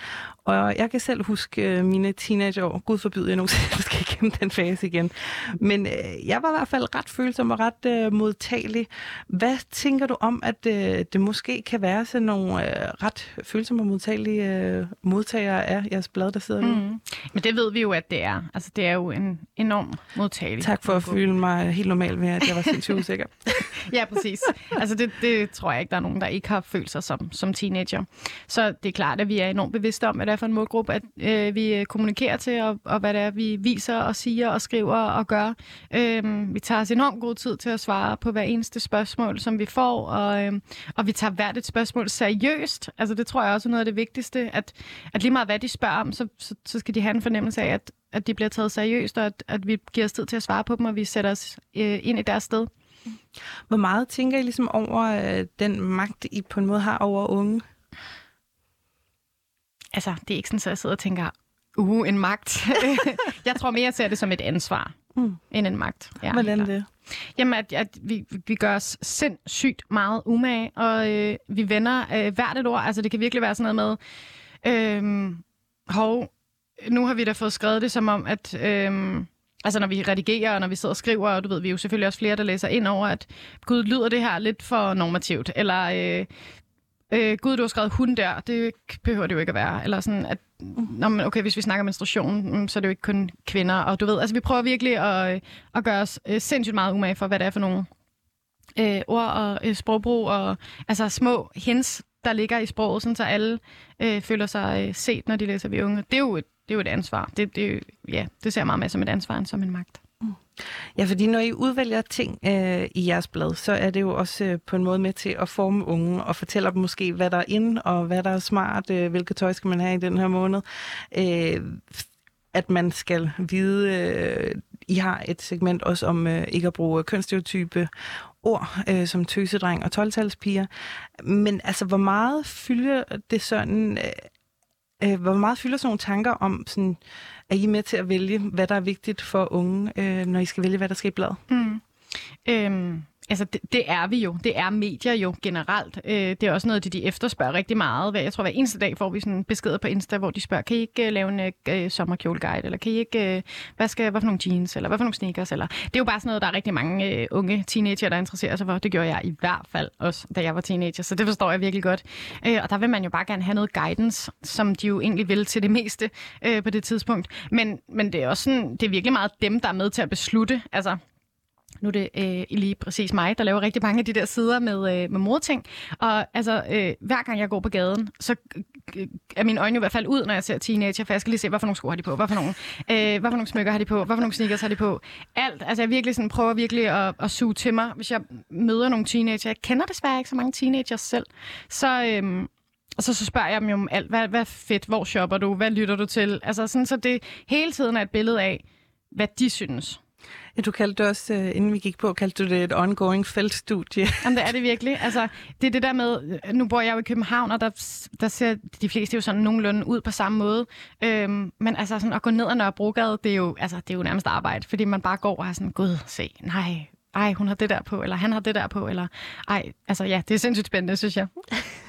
Og jeg kan selv huske øh, mine teenageår. Gud forbyde, jeg nogensinde skal igennem den fase igen. Men øh, jeg var i hvert fald ret følsom og ret øh, modtagelig. Hvad tænker du om, at øh, det måske kan være sådan nogle øh, ret følsomme og modtagelige øh, modtagere af jeres blad, der sidder mm. nu? Men det ved vi jo, at det er. Altså, det er jo en enorm modtagelig. Tak for at føle mig helt normal ved, at jeg var sindssygt usikker. ja, præcis. Altså, det, det tror jeg ikke, der er nogen, der ikke har følt sig som, som teenager. Så det er klart, at vi er enormt bevidste om, at er for en målgruppe, at øh, vi øh, kommunikerer til, og, og hvad det er, vi viser og siger og skriver og gør. Øh, vi tager os enormt god tid til at svare på hver eneste spørgsmål, som vi får, og, øh, og vi tager hvert et spørgsmål seriøst. Altså det tror jeg også er noget af det vigtigste, at, at lige meget hvad de spørger om, så, så, så skal de have en fornemmelse af, at, at de bliver taget seriøst, og at, at vi giver os tid til at svare på dem, og vi sætter os øh, ind i deres sted. Hvor meget tænker I ligesom over øh, den magt, I på en måde har over unge? altså, det er ikke sådan, at jeg sidder og tænker, uh, en magt. jeg tror mere, jeg ser det som et ansvar, mm. end en magt. Ja, Hvordan det? Jamen, at, at vi, vi gør os sindssygt meget umage, og øh, vi vender øh, hvert et ord. Altså, det kan virkelig være sådan noget med, øh, hov, nu har vi da fået skrevet det som om, at... Øh, Altså når vi redigerer, og når vi sidder og skriver, og du ved, vi er jo selvfølgelig også flere, der læser ind over, at gud, lyder det her lidt for normativt, eller øh, øh, gud, du har skrevet hun der, det behøver det jo ikke at være. Eller sådan, at, nå, men okay, hvis vi snakker menstruation, mm, så er det jo ikke kun kvinder. Og du ved, altså vi prøver virkelig at, øh, at gøre os øh, sindssygt meget umage for, hvad det er for nogle øh, ord og øh, sprogbrug og altså små hints, der ligger i sproget, sådan så alle øh, føler sig øh, set, når de læser Vi Unge. Det er jo et, det er jo et ansvar. Det, det, ja, det ser jeg meget mere som et ansvar end som en magt. Mm. Ja, fordi når I udvælger ting øh, i jeres blad, så er det jo også øh, på en måde med til at forme unge og fortælle dem måske, hvad der er inde og hvad der er smart, øh, hvilket tøj skal man have i den her måned. Øh, at man skal vide, øh, I har et segment også om øh, ikke at bruge kønsstereotype ord øh, som tøsedreng og 12-talspiger. Men altså, hvor meget fylder det sådan... Øh, øh, hvor meget fylder sådan nogle tanker om, sådan, er I med til at vælge, hvad der er vigtigt for unge, øh, når I skal vælge, hvad der skal i bladet? Mm. Øhm, altså, det, det er vi jo. Det er medier jo generelt. Øh, det er også noget, de, de efterspørger rigtig meget. Jeg tror, hver eneste dag får vi sådan beskeder på Insta, hvor de spørger, kan I ikke uh, lave en uh, sommerkjoleguide, eller kan I ikke, uh, hvad, skal, hvad for nogle jeans, eller hvad for nogle sneakers, eller... Det er jo bare sådan noget, der er rigtig mange uh, unge teenager, der interesserer sig for. Det gjorde jeg i hvert fald også, da jeg var teenager, så det forstår jeg virkelig godt. Uh, og der vil man jo bare gerne have noget guidance, som de jo egentlig vil til det meste uh, på det tidspunkt. Men, men det er også sådan, det er virkelig meget dem, der er med til at beslutte, altså nu er det øh, lige præcis mig, der laver rigtig mange af de der sider med, øh, med modting. Og altså, øh, hver gang jeg går på gaden, så øh, er mine øjne i hvert fald ud, når jeg ser teenager, for jeg skal lige se, hvad for nogle sko har de på, hvad for nogle, øh, hvad for nogle smykker har de på, hvad for nogle sneakers har de på. Alt. Altså, jeg virkelig sådan, prøver virkelig at, at suge til mig, hvis jeg møder nogle teenager. Jeg kender desværre ikke så mange teenagers selv. Så... Øh, og så, så spørger jeg dem jo om alt. Hvad, hvad fedt? Hvor shopper du? Hvad lytter du til? Altså sådan, så det hele tiden er et billede af, hvad de synes. Ja, du kaldte det også, øh, inden vi gik på, kaldte du det et ongoing feltstudie. Jamen, det er det virkelig. Altså, det er det der med, nu bor jeg jo i København, og der, der ser de fleste jo sådan nogenlunde ud på samme måde. Øhm, men altså sådan at gå ned ad Nørrebrogade, det er jo, altså, det er jo nærmest arbejde, fordi man bare går og er sådan, gud, se, nej, ej, hun har det der på, eller han har det der på, eller ej, altså ja, det er sindssygt spændende, synes jeg.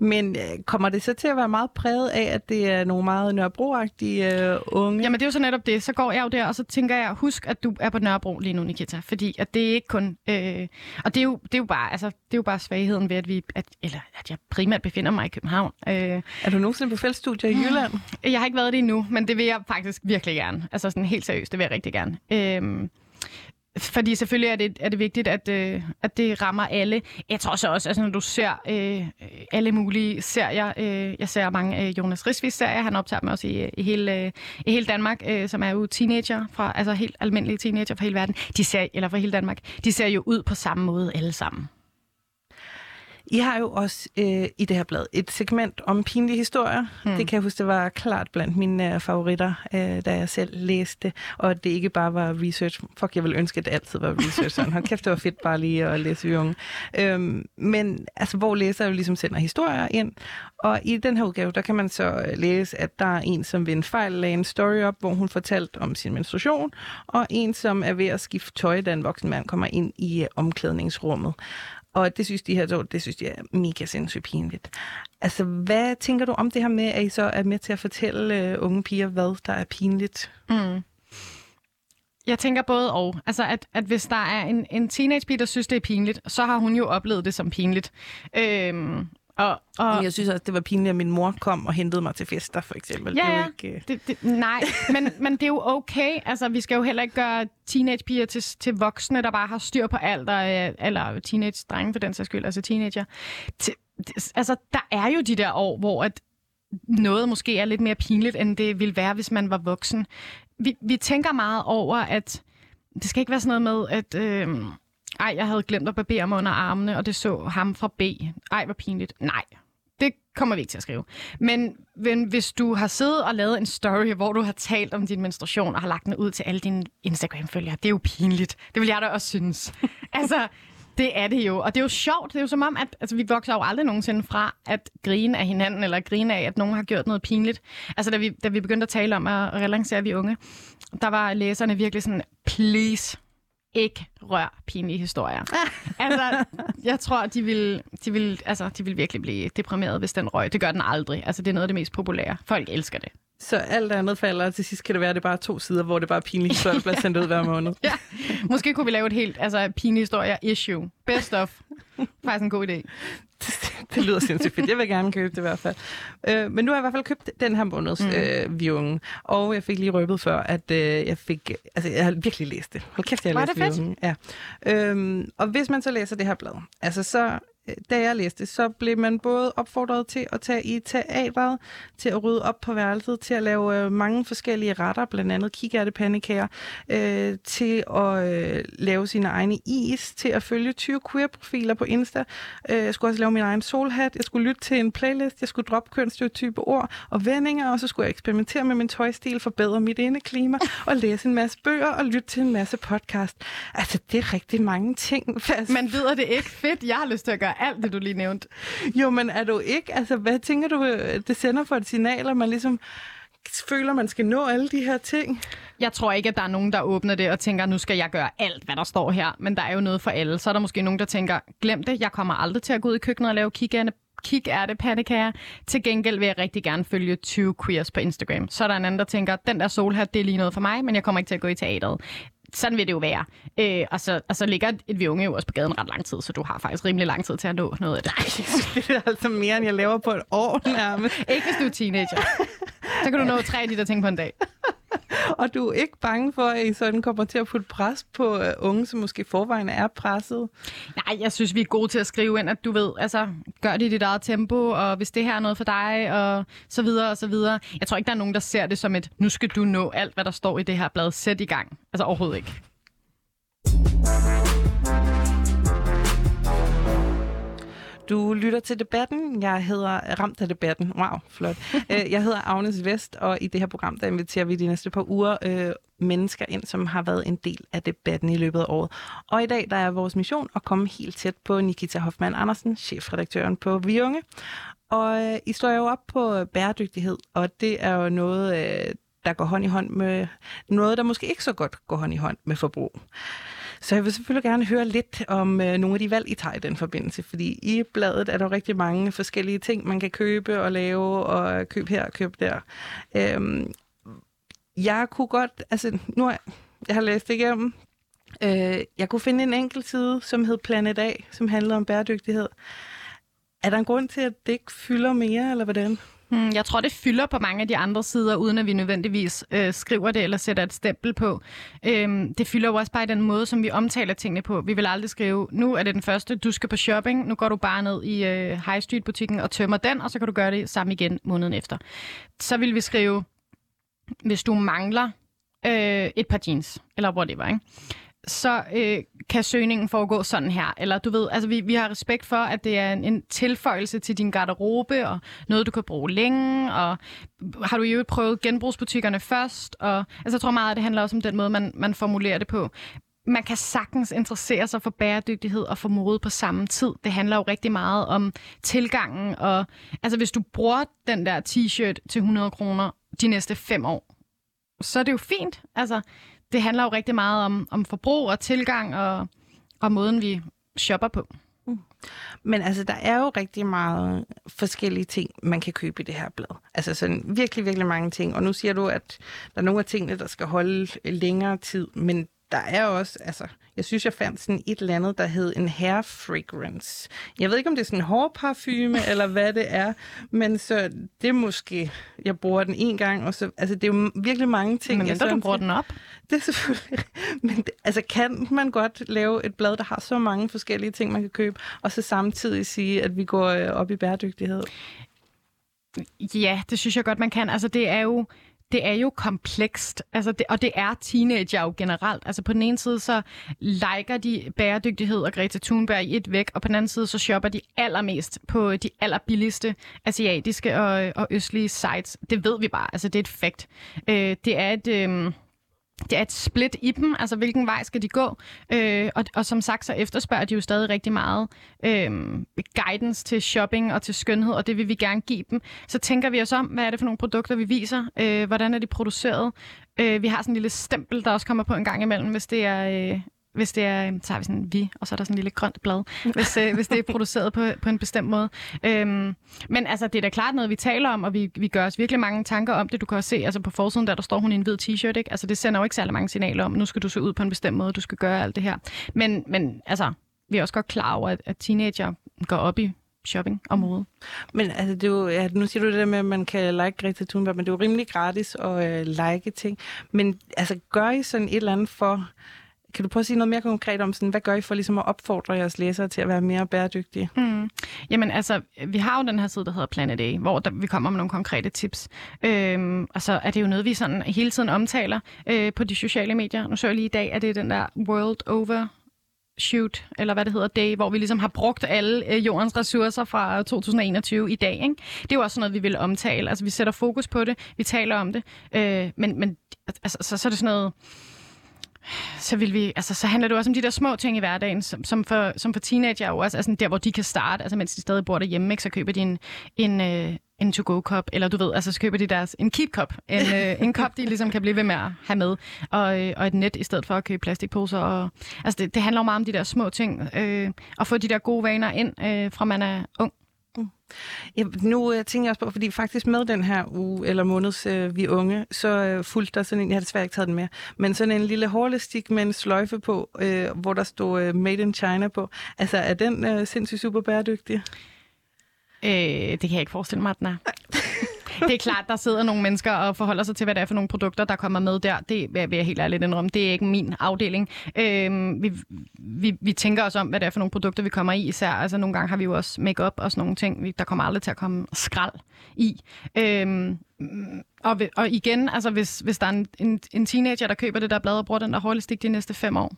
Men øh, kommer det så til at være meget præget af, at det er nogle meget nørrebroagtige øh, unge? Jamen, det er jo så netop det. Så går jeg jo der, og så tænker jeg, husk, at du er på Nørrebro lige nu, Nikita. Fordi at det er ikke kun... Øh, og det er, jo, det, er jo bare, altså, det er jo bare svagheden ved, at vi... At, eller at jeg primært befinder mig i København. Øh, Er du nogensinde på feltstudier i Jylland? jeg har ikke været det endnu, men det vil jeg faktisk virkelig gerne. Altså sådan helt seriøst, det vil jeg rigtig gerne. Øh, fordi selvfølgelig er det, er det vigtigt, at, øh, at det rammer alle. Jeg tror så også, altså, når du ser øh, alle mulige serier, øh, jeg ser mange øh, Jonas Risvis serier, han optager dem også i, i, hele, øh, i hele Danmark, øh, som er jo teenager, fra, altså helt almindelige teenager fra hele verden, de ser, eller fra hele Danmark, de ser jo ud på samme måde alle sammen. I har jo også øh, i det her blad et segment om pinlige historier. Hmm. Det kan jeg huske, det var klart blandt mine øh, favoritter, øh, da jeg selv læste. Og det ikke bare var research. Fuck, jeg vil ønske, at det altid var research. Sådan. Hold kæft, det var fedt bare lige at læse vi unge. Øhm, men altså, hvor læser jo ligesom sender historier ind. Og i den her udgave, der kan man så øh, læse, at der er en, som ved en fejl lagde en story op, hvor hun fortalte om sin menstruation, og en, som er ved at skifte tøj, da en voksen mand kommer ind i øh, omklædningsrummet. Og det synes de her to, det synes de er mega sindssygt pinligt. Altså, hvad tænker du om det her med, at I så er med til at fortælle uh, unge piger, hvad der er pinligt? Mm. Jeg tænker både og. Altså, at, at hvis der er en, en teenagepige, der synes, det er pinligt, så har hun jo oplevet det som pinligt. Øhm, og, og, Jeg synes også, det var pinligt, at min mor kom og hentede mig til fester, for eksempel. Ja, det er ja. ikke, uh... Det, det, nej, men, men det er jo okay. Altså, vi skal jo heller ikke gøre teenagepiger til, til voksne, der bare har styr på alt, og, øh, eller teenage-drenge for den sags skyld, altså teenager. Til, altså, der er jo de der år, hvor at noget måske er lidt mere pinligt, end det ville være, hvis man var voksen. Vi, vi tænker meget over, at det skal ikke være sådan noget med, at... Øh, ej, jeg havde glemt at barbere mig under armene, og det så ham fra B. Ej, hvor pinligt. Nej, det kommer vi ikke til at skrive. Men, men hvis du har siddet og lavet en story, hvor du har talt om din menstruation og har lagt den ud til alle dine Instagram-følgere, det er jo pinligt. Det vil jeg da også synes. altså, det er det jo. Og det er jo sjovt. Det er jo som om, at altså, vi vokser jo aldrig nogensinde fra at grine af hinanden, eller grine af, at nogen har gjort noget pinligt. Altså, da vi, da vi begyndte at tale om at relancere vi unge, der var læserne virkelig sådan, please, ikke rør pinlige historier. altså, jeg tror, de vil, de, vil, altså, de vil virkelig blive deprimeret, hvis den røg. Det gør den aldrig. Altså, det er noget af det mest populære. Folk elsker det. Så alt andet falder, og til sidst kan det være, at det er bare to sider, hvor det bare er pinlige historier, bliver sendt ud hver måned. ja. Måske kunne vi lave et helt altså, pinlige historier issue. Best of. Faktisk en god idé. det lyder sindssygt fedt. Jeg vil gerne købe det i hvert fald. Øh, men nu har jeg i hvert fald købt den her måneds mm. øh. Og jeg fik lige røbet før, at øh, jeg fik... Altså, jeg har virkelig læst det. Hold kæft, jeg har læst Vi Unge. Ja. Øhm, og hvis man så læser det her blad, altså så da jeg læste, så blev man både opfordret til at tage i teateret, til at rydde op på værelset, til at lave øh, mange forskellige retter, blandt andet kikærtepandekager, øh, til at øh, lave sine egne is, til at følge 20 queer-profiler på Insta. Øh, jeg skulle også lave min egen solhat, jeg skulle lytte til en playlist, jeg skulle droppe kønsstereotype ord og vendinger, og så skulle jeg eksperimentere med min tøjstil, forbedre mit indeklima, og læse en masse bøger og lytte til en masse podcast. Altså, det er rigtig mange ting. Fast. Man ved det ikke fedt. Jeg har lyst til at gøre alt det, du lige nævnte. Jo, men er du ikke, altså hvad tænker du, det sender for et signal, at man ligesom føler, man skal nå alle de her ting? Jeg tror ikke, at der er nogen, der åbner det og tænker, nu skal jeg gøre alt, hvad der står her. Men der er jo noget for alle. Så er der måske nogen, der tænker, glem det, jeg kommer aldrig til at gå ud i køkkenet og lave er det pandekager. Til gengæld vil jeg rigtig gerne følge 20 queers på Instagram. Så er der en anden, der tænker, den der solhat, det er lige noget for mig, men jeg kommer ikke til at gå i teateret sådan vil det jo være. Øh, og, så, og så ligger et vi unge jo også på gaden ret lang tid, så du har faktisk rimelig lang tid til at nå noget af det. Nej, det er altså mere, end jeg laver på et år nærmest. ikke hvis du er teenager. Så kan du nå tre af de der ting på en dag. og du er ikke bange for, at I sådan kommer til at putte pres på øh, unge, som måske forvejen er presset? Nej, jeg synes, vi er gode til at skrive ind, at du ved, altså, gør det i dit eget tempo, og hvis det her er noget for dig, og så videre, og så videre. Jeg tror ikke, der er nogen, der ser det som et, nu skal du nå alt, hvad der står i det her blad. Sæt i gang. Altså overhovedet ikke. Du lytter til debatten. Jeg hedder Ramt af debatten. Wow, flot. Øh, jeg hedder Agnes Vest, og i det her program, der inviterer vi de næste par uger øh, mennesker ind, som har været en del af debatten i løbet af året. Og i dag der er vores mission at komme helt tæt på Nikita Hoffmann Andersen, chefredaktøren på Vi Unge. Og øh, I står jo op på bæredygtighed, og det er jo noget, øh, der går hånd i hånd med noget, der måske ikke så godt går hånd i hånd med forbrug. Så jeg vil selvfølgelig gerne høre lidt om øh, nogle af de valg, I tager i den forbindelse, fordi i bladet er der rigtig mange forskellige ting, man kan købe og lave, og købe her og købe der. Øhm, jeg kunne godt, altså nu har jeg har læst det igennem, øh, jeg kunne finde en enkelt side, som hed Planet A, som handler om bæredygtighed. Er der en grund til, at det ikke fylder mere, eller hvordan? Hmm, jeg tror, det fylder på mange af de andre sider, uden at vi nødvendigvis øh, skriver det eller sætter et stempel på. Øhm, det fylder jo også bare i den måde, som vi omtaler tingene på. Vi vil aldrig skrive, nu er det den første, du skal på shopping, nu går du bare ned i øh, High Street-butikken og tømmer den, og så kan du gøre det samme igen måneden efter. Så vil vi skrive, hvis du mangler øh, et par jeans, eller whatever, ikke? Så øh, kan søgningen foregå sådan her. Eller du ved, altså vi, vi har respekt for, at det er en, en tilføjelse til din garderobe, og noget, du kan bruge længe, og har du jo prøvet genbrugsbutikkerne først, og altså jeg tror meget, at det handler også om den måde, man, man formulerer det på. Man kan sagtens interessere sig for bæredygtighed og for mode på samme tid. Det handler jo rigtig meget om tilgangen, og altså hvis du bruger den der t-shirt til 100 kroner de næste fem år, så er det jo fint. Altså, det handler jo rigtig meget om, om forbrug og tilgang og, og måden, vi shopper på. Mm. Men altså, der er jo rigtig meget forskellige ting, man kan købe i det her blad. Altså sådan virkelig, virkelig mange ting. Og nu siger du, at der er nogle af tingene, der skal holde længere tid, men der er også, altså, jeg synes, jeg fandt sådan et eller andet, der hed en hair fragrance. Jeg ved ikke, om det er sådan en hårparfume, eller hvad det er, men så det er måske, jeg bruger den en gang, og så, altså det er jo virkelig mange ting. Men mindre du bruger den op? Det er selvfølgelig, men det, altså kan man godt lave et blad, der har så mange forskellige ting, man kan købe, og så samtidig sige, at vi går øh, op i bæredygtighed? Ja, det synes jeg godt, man kan. Altså det er jo, det er jo komplekst, altså det, og det er teenager jo generelt. Altså på den ene side, så liker de bæredygtighed og Greta Thunberg i et væk, og på den anden side, så shopper de allermest på de allerbilligste asiatiske og, og østlige sites. Det ved vi bare, altså det er et fakt. Øh, det er et... Øh, det er et split i dem, altså hvilken vej skal de gå. Øh, og, og som sagt, så efterspørger de jo stadig rigtig meget øh, guidance til shopping og til skønhed, og det vil vi gerne give dem. Så tænker vi os om, hvad er det for nogle produkter, vi viser? Øh, hvordan er de produceret? Øh, vi har sådan en lille stempel, der også kommer på en gang imellem, hvis det er, øh, hvis det er, øhm, så har vi sådan vi, og så er der sådan en lille grønt blad, hvis, øh, hvis det er produceret på, på en bestemt måde. Øhm, men altså, det er da klart noget, vi taler om, og vi, vi gør os virkelig mange tanker om det. Du kan også se, altså på forsiden, der, der står hun i en hvid t-shirt, ikke? Altså, det sender jo ikke særlig mange signaler om, nu skal du se ud på en bestemt måde, du skal gøre alt det her. Men, men altså, vi er også godt klar over, at, at teenager går op i shopping og mode. Men altså, det er jo, ja, nu siger du det der med, at man kan like Greta Thunberg, men det er jo rimelig gratis at øh, like ting. Men altså, gør I sådan et eller andet for... Kan du prøve at sige noget mere konkret om, sådan, hvad gør I for ligesom at opfordre jeres læsere til at være mere bæredygtige? Mm. Jamen altså, vi har jo den her side, der hedder Planet A, hvor der, vi kommer med nogle konkrete tips. Øhm, og så er det jo noget, vi sådan hele tiden omtaler øh, på de sociale medier. Nu så jeg lige i dag, at det er den der World Over shoot, eller hvad det hedder, day, hvor vi ligesom har brugt alle øh, jordens ressourcer fra 2021 i dag. Ikke? Det er jo også sådan noget, vi vil omtale. Altså, vi sætter fokus på det, vi taler om det, øh, men, men altså, så, så er det sådan noget så, vil vi, altså, så handler det også om de der små ting i hverdagen, som, som, for, som for teenager jo også, altså der hvor de kan starte, altså mens de stadig bor derhjemme, ikke, så køber de en, en, øh, en to-go-kop, eller du ved, altså så køber de deres en keep-kop, en, øh, en kop, de ligesom kan blive ved med at have med, og, øh, og et net i stedet for at købe plastikposer. Og, altså det, det handler jo meget om de der små ting, øh, og få de der gode vaner ind, øh, fra man er ung. Ja, nu uh, tænker jeg også på, fordi faktisk med den her uge eller måneds uh, Vi Unge, så uh, fulgte der sådan en, jeg har desværre ikke taget den med, men sådan en lille hårlestik med en sløjfe på, uh, hvor der stod uh, Made in China på. Altså, er den uh, sindssygt super bæredygtig? Øh, det kan jeg ikke forestille mig, at den er. det er klart, der sidder nogle mennesker og forholder sig til, hvad det er for nogle produkter, der kommer med der. Det vil jeg helt ærligt indrømme. Det er ikke min afdeling. Øhm, vi, vi, vi tænker os om, hvad det er for nogle produkter, vi kommer i især. Altså nogle gange har vi jo også make-up og sådan nogle ting. Der kommer aldrig til at komme skrald i. Øhm, og, og igen, altså hvis, hvis der er en, en, en teenager, der køber det der blad og bruger den der hårlestik de næste fem år,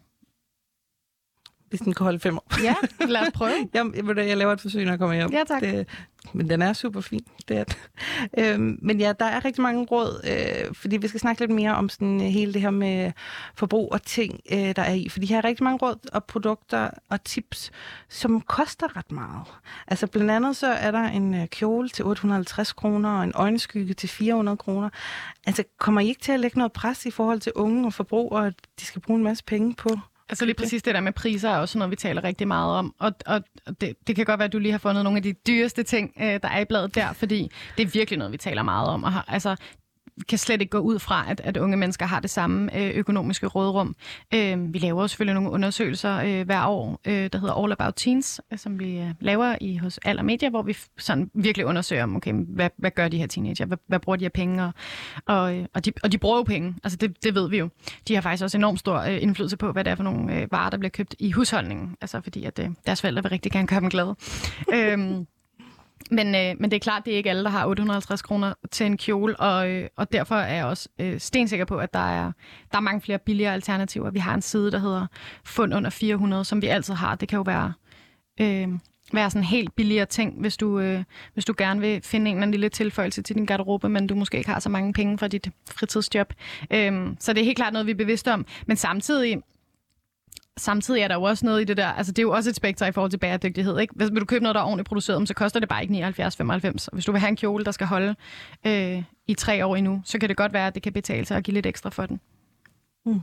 hvis den kan holde fem år. Ja, lad os prøve. jeg, jeg, jeg laver et forsøg, når jeg kommer hjem. Ja, tak. Det, men den er super fin. Det er. Øhm, men ja, der er rigtig mange råd, øh, fordi vi skal snakke lidt mere om sådan, øh, hele det her med forbrug og ting, øh, der er i. Fordi her er rigtig mange råd og produkter og tips, som koster ret meget. Altså blandt andet så er der en øh, kjole til 850 kroner og en øjenskygge til 400 kroner. Altså kommer I ikke til at lægge noget pres i forhold til unge og forbrug, og at de skal bruge en masse penge på Altså lige præcis det der med priser er også noget, vi taler rigtig meget om. Og, og det, det kan godt være, at du lige har fundet nogle af de dyreste ting, øh, der er i bladet der, fordi det er virkelig noget, vi taler meget om. Og har, altså, kan slet ikke gå ud fra, at, at unge mennesker har det samme øh, økonomiske rådrum. Øh, vi laver selvfølgelig nogle undersøgelser øh, hver år, øh, der hedder All About Teens, øh, som vi øh, laver i hos Aller Media, hvor vi sådan virkelig undersøger, okay, hvad, hvad gør de her teenager? Hvad, hvad bruger de her penge? Og, og, øh, og, de, og de bruger jo penge, altså det, det ved vi jo. De har faktisk også enormt stor øh, indflydelse på, hvad det er for nogle øh, varer, der bliver købt i husholdningen, altså fordi at øh, deres forældre vil rigtig gerne gøre dem glade. øh, men, øh, men det er klart, det er ikke alle, der har 850 kroner til en kjole, og, øh, og derfor er jeg også øh, stensikker på, at der er, der er mange flere billigere alternativer. Vi har en side, der hedder Fund under 400, som vi altid har. Det kan jo være, øh, være sådan helt billigere ting, hvis du, øh, hvis du gerne vil finde en eller anden lille tilføjelse til din garderobe, men du måske ikke har så mange penge fra dit fritidsjob. Øh, så det er helt klart noget, vi er bevidste om. Men samtidig samtidig er der jo også noget i det der, altså det er jo også et spekter i forhold til bæredygtighed, ikke? Hvis vil du købe noget, der er ordentligt produceret, så koster det bare ikke 79,95. Hvis du vil have en kjole, der skal holde øh, i tre år endnu, så kan det godt være, at det kan betale sig at give lidt ekstra for den. Mm.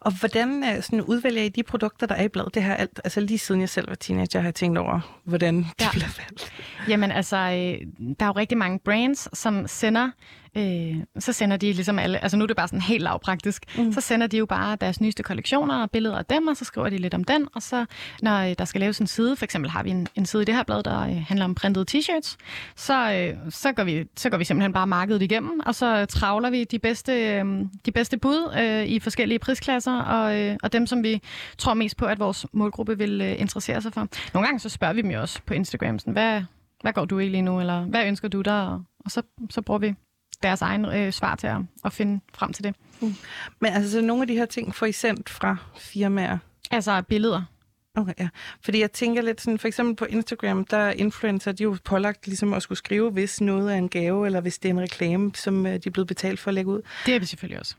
Og hvordan øh, sådan, udvælger I de produkter, der er i bladet? Det her alt, altså lige siden jeg selv var teenager, har jeg tænkt over, hvordan det ja. bliver valgt. Jamen altså, øh, der er jo rigtig mange brands, som sender øh, så sender de ligesom alle, altså nu er det bare sådan helt lavpraktisk, mm. så sender de jo bare deres nyeste kollektioner og billeder af dem, og så skriver de lidt om den, og så når øh, der skal laves en side, for eksempel har vi en, en side i det her blad, der øh, handler om printede t-shirts, så, øh, så, går vi, så går vi simpelthen bare markedet igennem, og så travler vi de bedste, øh, de bedste bud øh, i forskellige prisklasser, og, øh, og dem, som vi tror mest på, at vores målgruppe vil øh, interessere sig for. Nogle gange så spørger vi dem jo også på Instagram, sådan, hvad, hvad går du i lige nu, eller hvad ønsker du der? Og så, så bruger vi deres egen øh, svar til at, at finde frem til det. Mm. Men altså, så nogle af de her ting får I sendt fra firmaer? Altså billeder. Okay, ja. Fordi jeg tænker lidt sådan, for eksempel på Instagram, der er influencer, de er jo pålagt ligesom at skulle skrive, hvis noget er en gave, eller hvis det er en reklame, som øh, de er blevet betalt for at lægge ud. Det er vi selvfølgelig også.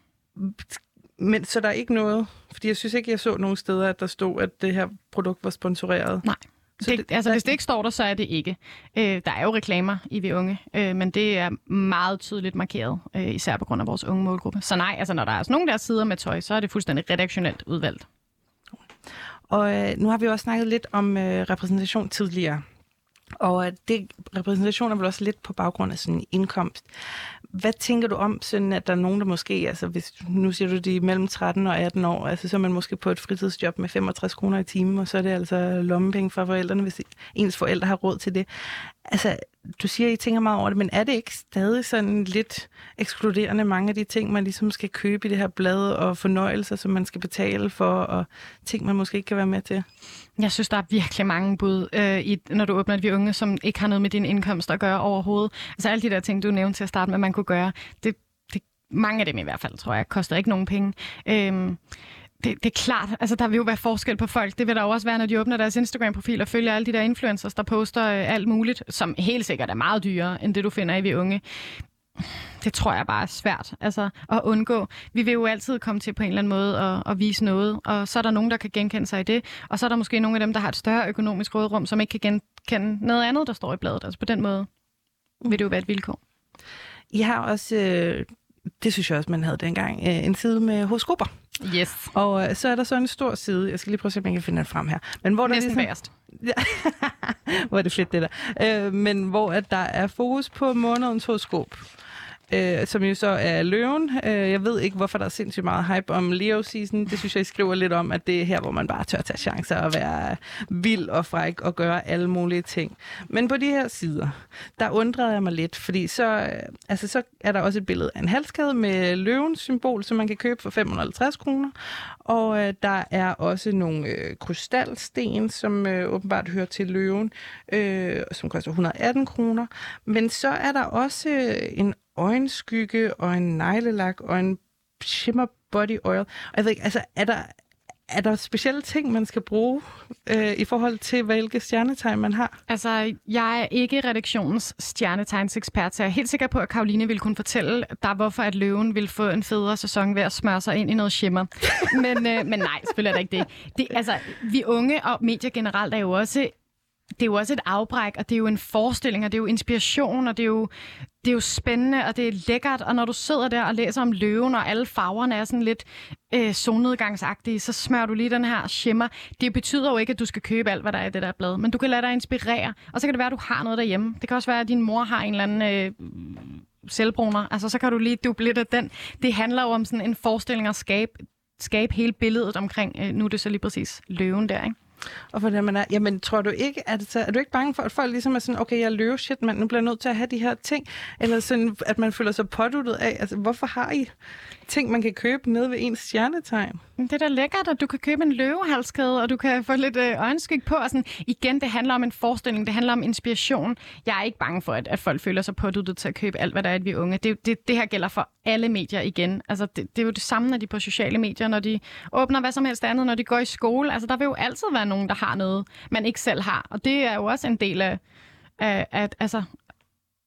Men så der er ikke noget, fordi jeg synes ikke, jeg så nogen steder, at der stod, at det her produkt var sponsoreret. Nej. Så det, det, altså, hvis det ikke står der, så er det ikke. Øh, der er jo reklamer i Vi Unge, øh, men det er meget tydeligt markeret, øh, især på grund af vores unge målgruppe. Så nej, altså, når der er sådan nogle der sider med tøj, så er det fuldstændig redaktionelt udvalgt. Og øh, nu har vi også snakket lidt om øh, repræsentation tidligere. Og øh, det repræsentation er vel også lidt på baggrund af sådan en indkomst. Hvad tænker du om, sådan at der er nogen, der måske, altså hvis nu siger du, de er mellem 13 og 18 år, altså så er man måske på et fritidsjob med 65 kroner i timen, og så er det altså lommepenge fra forældrene, hvis ens forældre har råd til det. Altså, du siger, at I tænker meget over det, men er det ikke stadig sådan lidt ekskluderende mange af de ting, man ligesom skal købe i det her blad, og fornøjelser, som man skal betale for, og ting, man måske ikke kan være med til? Jeg synes, der er virkelig mange bud, øh, i, når du åbner de unge, som ikke har noget med din indkomst at gøre overhovedet. Altså alle de der ting, du nævnte til at starte med, man kunne gøre, det, det, mange af dem i hvert fald, tror jeg, koster ikke nogen penge. Øh, det, det er klart, altså der vil jo være forskel på folk. Det vil der jo også være, når de åbner deres Instagram-profil og følger alle de der influencers, der poster øh, alt muligt, som helt sikkert er meget dyrere, end det du finder i Vi Unge. Det tror jeg bare er svært altså, at undgå. Vi vil jo altid komme til på en eller anden måde at, at vise noget, og så er der nogen, der kan genkende sig i det, og så er der måske nogle af dem, der har et større økonomisk rådrum, som ikke kan genkende noget andet, der står i bladet. Altså på den måde vil det jo være et vilkår. I har også, øh, det synes jeg også, man havde dengang, øh, en side med horoskoper. Yes. Og øh, så er der så en stor side, jeg skal lige prøve at se, om jeg kan finde den frem her. Men hvor der Næsten ligesom, værst. hvor er det fedt, det der. Øh, men hvor at der er fokus på månedens horoskop øh, som jo så er løven. Øh, jeg ved ikke, hvorfor der er sindssygt meget hype om Leo season. Det synes jeg, I skriver lidt om, at det er her, hvor man bare tør tage chancer og være vild og fræk og gøre alle mulige ting. Men på de her sider, der undrede jeg mig lidt, fordi så, øh, altså, så er der også et billede af en halskæde med løvens symbol, som man kan købe for 550 kroner. Og øh, der er også nogle øh, krystalsten, som øh, åbenbart hører til løven, øh, som koster 118 kroner. Men så er der også øh, en øjenskygge og en neglelak og en shimmer body oil. Og jeg ved ikke, altså, er der, er der specielle ting, man skal bruge øh, i forhold til, hvilke stjernetegn man har? Altså, jeg er ikke redaktionens stjernetegnsekspert, så jeg er helt sikker på, at Karoline vil kunne fortælle dig, hvorfor at løven vil få en federe sæson ved at smøre sig ind i noget shimmer. men, øh, men nej, selvfølgelig er det ikke det. det. Altså, vi unge og medier generelt er jo også det er jo også et afbræk, og det er jo en forestilling, og det er jo inspiration, og det er jo, det er jo spændende, og det er lækkert, og når du sidder der og læser om løven, og alle farverne er sådan lidt øh, solnedgangsagtige, så smører du lige den her shimmer. Det betyder jo ikke, at du skal købe alt, hvad der er i det der blad, men du kan lade dig inspirere, og så kan det være, at du har noget derhjemme. Det kan også være, at din mor har en eller anden øh, selvbruner, altså så kan du lige duble lidt af den. Det handler jo om sådan en forestilling at skabe, skabe hele billedet omkring, øh, nu er det så lige præcis løven der, ikke? Og for det, man er, jamen, tror du ikke, at, så, er du ikke bange for, at folk ligesom er sådan, okay, jeg løber shit, men nu bliver jeg nødt til at have de her ting, eller sådan, at man føler sig påduttet af, altså, hvorfor har I ting, man kan købe ned ved ens stjernetegn? Det er da lækkert, at du kan købe en løvehalskæde, og du kan få lidt øh, øjenskik på. Og sådan, igen, det handler om en forestilling, det handler om inspiration. Jeg er ikke bange for, at, at folk føler sig påduttet til at købe alt, hvad der er, at vi er unge. Det, det, det her gælder for alle medier igen. Altså, det, det er jo det samme, når de er på sociale medier, når de åbner hvad som helst andet, når de går i skole. Altså, der vil jo altid være nogen, der har noget, man ikke selv har. Og det er jo også en del af, af, af altså,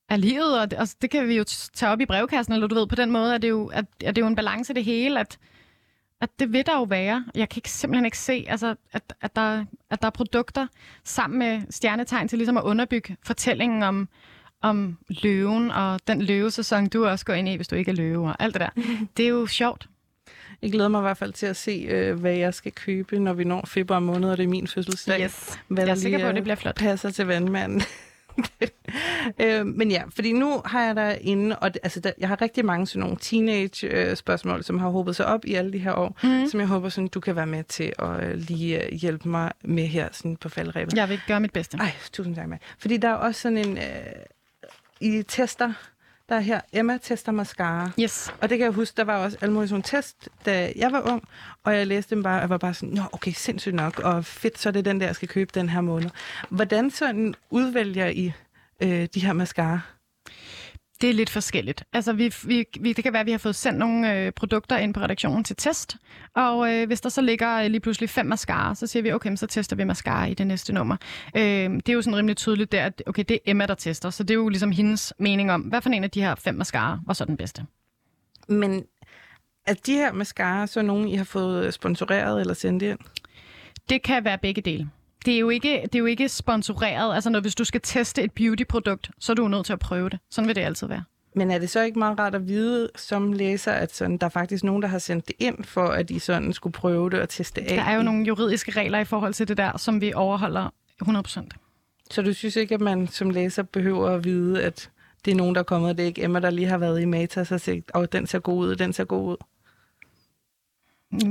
af livet, og det, altså, det kan vi jo tage op i brevkassen, eller du ved, på den måde at det jo, at, at det er jo en balance det hele, at, at det vil der jo være. Jeg kan ikke, simpelthen ikke se, altså, at, at, der, at der er produkter sammen med stjernetegn til ligesom at underbygge fortællingen om, om løven og den løvesæson, du også går ind i, hvis du ikke er løve og alt det der. Det er jo sjovt. Jeg glæder mig i hvert fald til at se, øh, hvad jeg skal købe, når vi når februar måned, og det er min fødselsdag. Yes. Hvad jeg er sikker på, at det bliver flot. passer til vandmanden. øh, men ja, fordi nu har jeg der inde, og det, altså der, jeg har rigtig mange sådan nogle teenage-spørgsmål, øh, som har håbet sig op i alle de her år, mm. som jeg håber, sådan, du kan være med til at øh, lige øh, hjælpe mig med her sådan på faldrebet. Jeg vil gøre mit bedste. Ej, tusind tak, med. Fordi der er også sådan en... Øh, I tester, der er her Emma tester mascara. Yes. Og det kan jeg huske, der var også mulige sådan test, da jeg var ung, og jeg læste dem bare, og jeg var bare sådan, nå okay, sindssygt nok, og fedt, så er det den der, jeg skal købe den her måned. Hvordan sådan udvælger I øh, de her mascara? Det er lidt forskelligt. Altså, vi, vi, vi, det kan være, at vi har fået sendt nogle øh, produkter ind på redaktionen til test, og øh, hvis der så ligger øh, lige pludselig fem mascara, så siger vi, okay, så tester vi mascara i det næste nummer. Øh, det er jo sådan rimelig tydeligt der, at okay, det er Emma, der tester, så det er jo ligesom hendes mening om, hvad for en af de her fem mascara var så den bedste. Men er de her mascara så nogen, I har fået sponsoreret eller sendt ind? Det kan være begge dele det er jo ikke, det er jo ikke sponsoreret. Altså, når, hvis du skal teste et beautyprodukt, så er du nødt til at prøve det. Sådan vil det altid være. Men er det så ikke meget rart at vide som læser, at sådan, der er faktisk nogen, der har sendt det ind, for at I sådan skulle prøve det og teste af? Der er jo nogle juridiske regler i forhold til det der, som vi overholder 100%. Så du synes ikke, at man som læser behøver at vide, at det er nogen, der er kommet, det er ikke Emma, der lige har været i Matas og sagt, og den ser god ud, den ser god ud?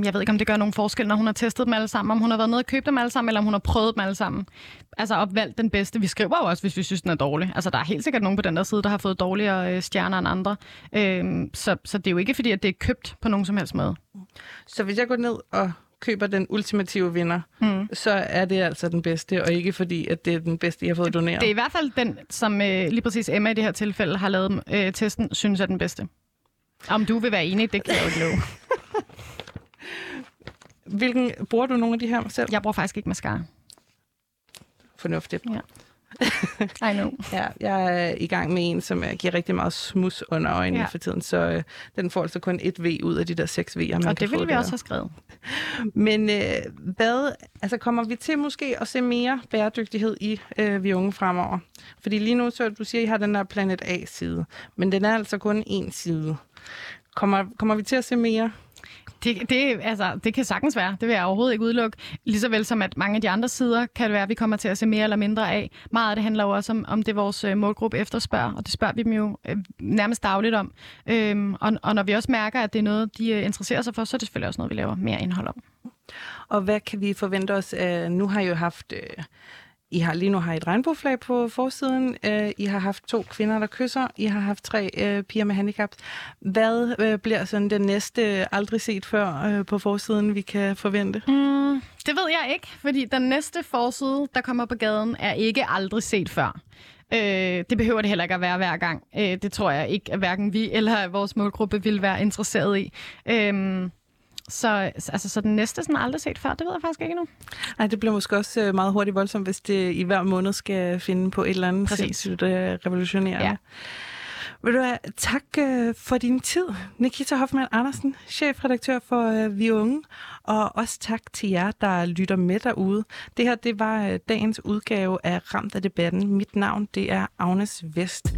Jeg ved ikke, om det gør nogen forskel, når hun har testet dem alle sammen, om hun har været nede og købt dem alle sammen, eller om hun har prøvet dem alle sammen. Altså opvalgt den bedste. Vi skriver jo også, hvis vi synes, den er dårlig. Altså der er helt sikkert nogen på den der side, der har fået dårligere øh, stjerner end andre. Øhm, så, så det er jo ikke fordi, at det er købt på nogen som helst måde. Så hvis jeg går ned og køber den ultimative vinder, mm. så er det altså den bedste, og ikke fordi, at det er den bedste, jeg har fået doneret. Det er i hvert fald den, som øh, lige præcis Emma i det her tilfælde har lavet øh, testen, synes er den bedste. Om du vil være enig, det kan jeg jo ikke love. Hvilken, bruger du nogle af de her selv? Jeg bruger faktisk ikke mascara. Fornuftigt. Ja. I know. Ja, jeg er i gang med en, som giver rigtig meget smus under øjnene ja. for tiden, så øh, den får altså kun et V ud af de der seks V'er, man Og det ville vi der. også have skrevet. Men øh, hvad, altså kommer vi til måske at se mere bæredygtighed i øh, vi unge fremover? Fordi lige nu, så du siger, at I har den der Planet A-side, men den er altså kun én side. Kommer, kommer vi til at se mere det, det, altså, det kan sagtens være. Det vil jeg overhovedet ikke udelukke. Ligeså vel som at mange af de andre sider kan det være, at vi kommer til at se mere eller mindre af. Meget af det handler jo også om, om det vores øh, målgruppe efterspørger, og det spørger vi dem jo øh, nærmest dagligt om. Øhm, og, og når vi også mærker, at det er noget, de øh, interesserer sig for, så er det selvfølgelig også noget, vi laver mere indhold om. Og hvad kan vi forvente os? Øh, nu har I jo haft... Øh, i har lige nu har I et regnbueflag på forsiden. Øh, I har haft to kvinder, der kysser. I har haft tre øh, piger med handicap. Hvad øh, bliver sådan den næste aldrig set før øh, på forsiden, vi kan forvente? Mm, det ved jeg ikke, fordi den næste forside, der kommer på gaden, er ikke aldrig set før. Øh, det behøver det heller ikke at være hver gang. Øh, det tror jeg ikke, at hverken vi eller vores målgruppe vil være interesseret i. Øh, så, altså, så den næste sådan aldrig set før, det ved jeg faktisk ikke endnu. Nej, det bliver måske også øh, meget hurtigt voldsomt, hvis det i hver måned skal finde på et eller andet sindssygt uh, revolutionerende. Ja. Vil du have, tak uh, for din tid, Nikita Hoffmann Andersen, chefredaktør for Vi Unge, og også tak til jer, der lytter med derude. Det her, det var dagens udgave af Ramt af debatten. Mit navn, det er Agnes Vest.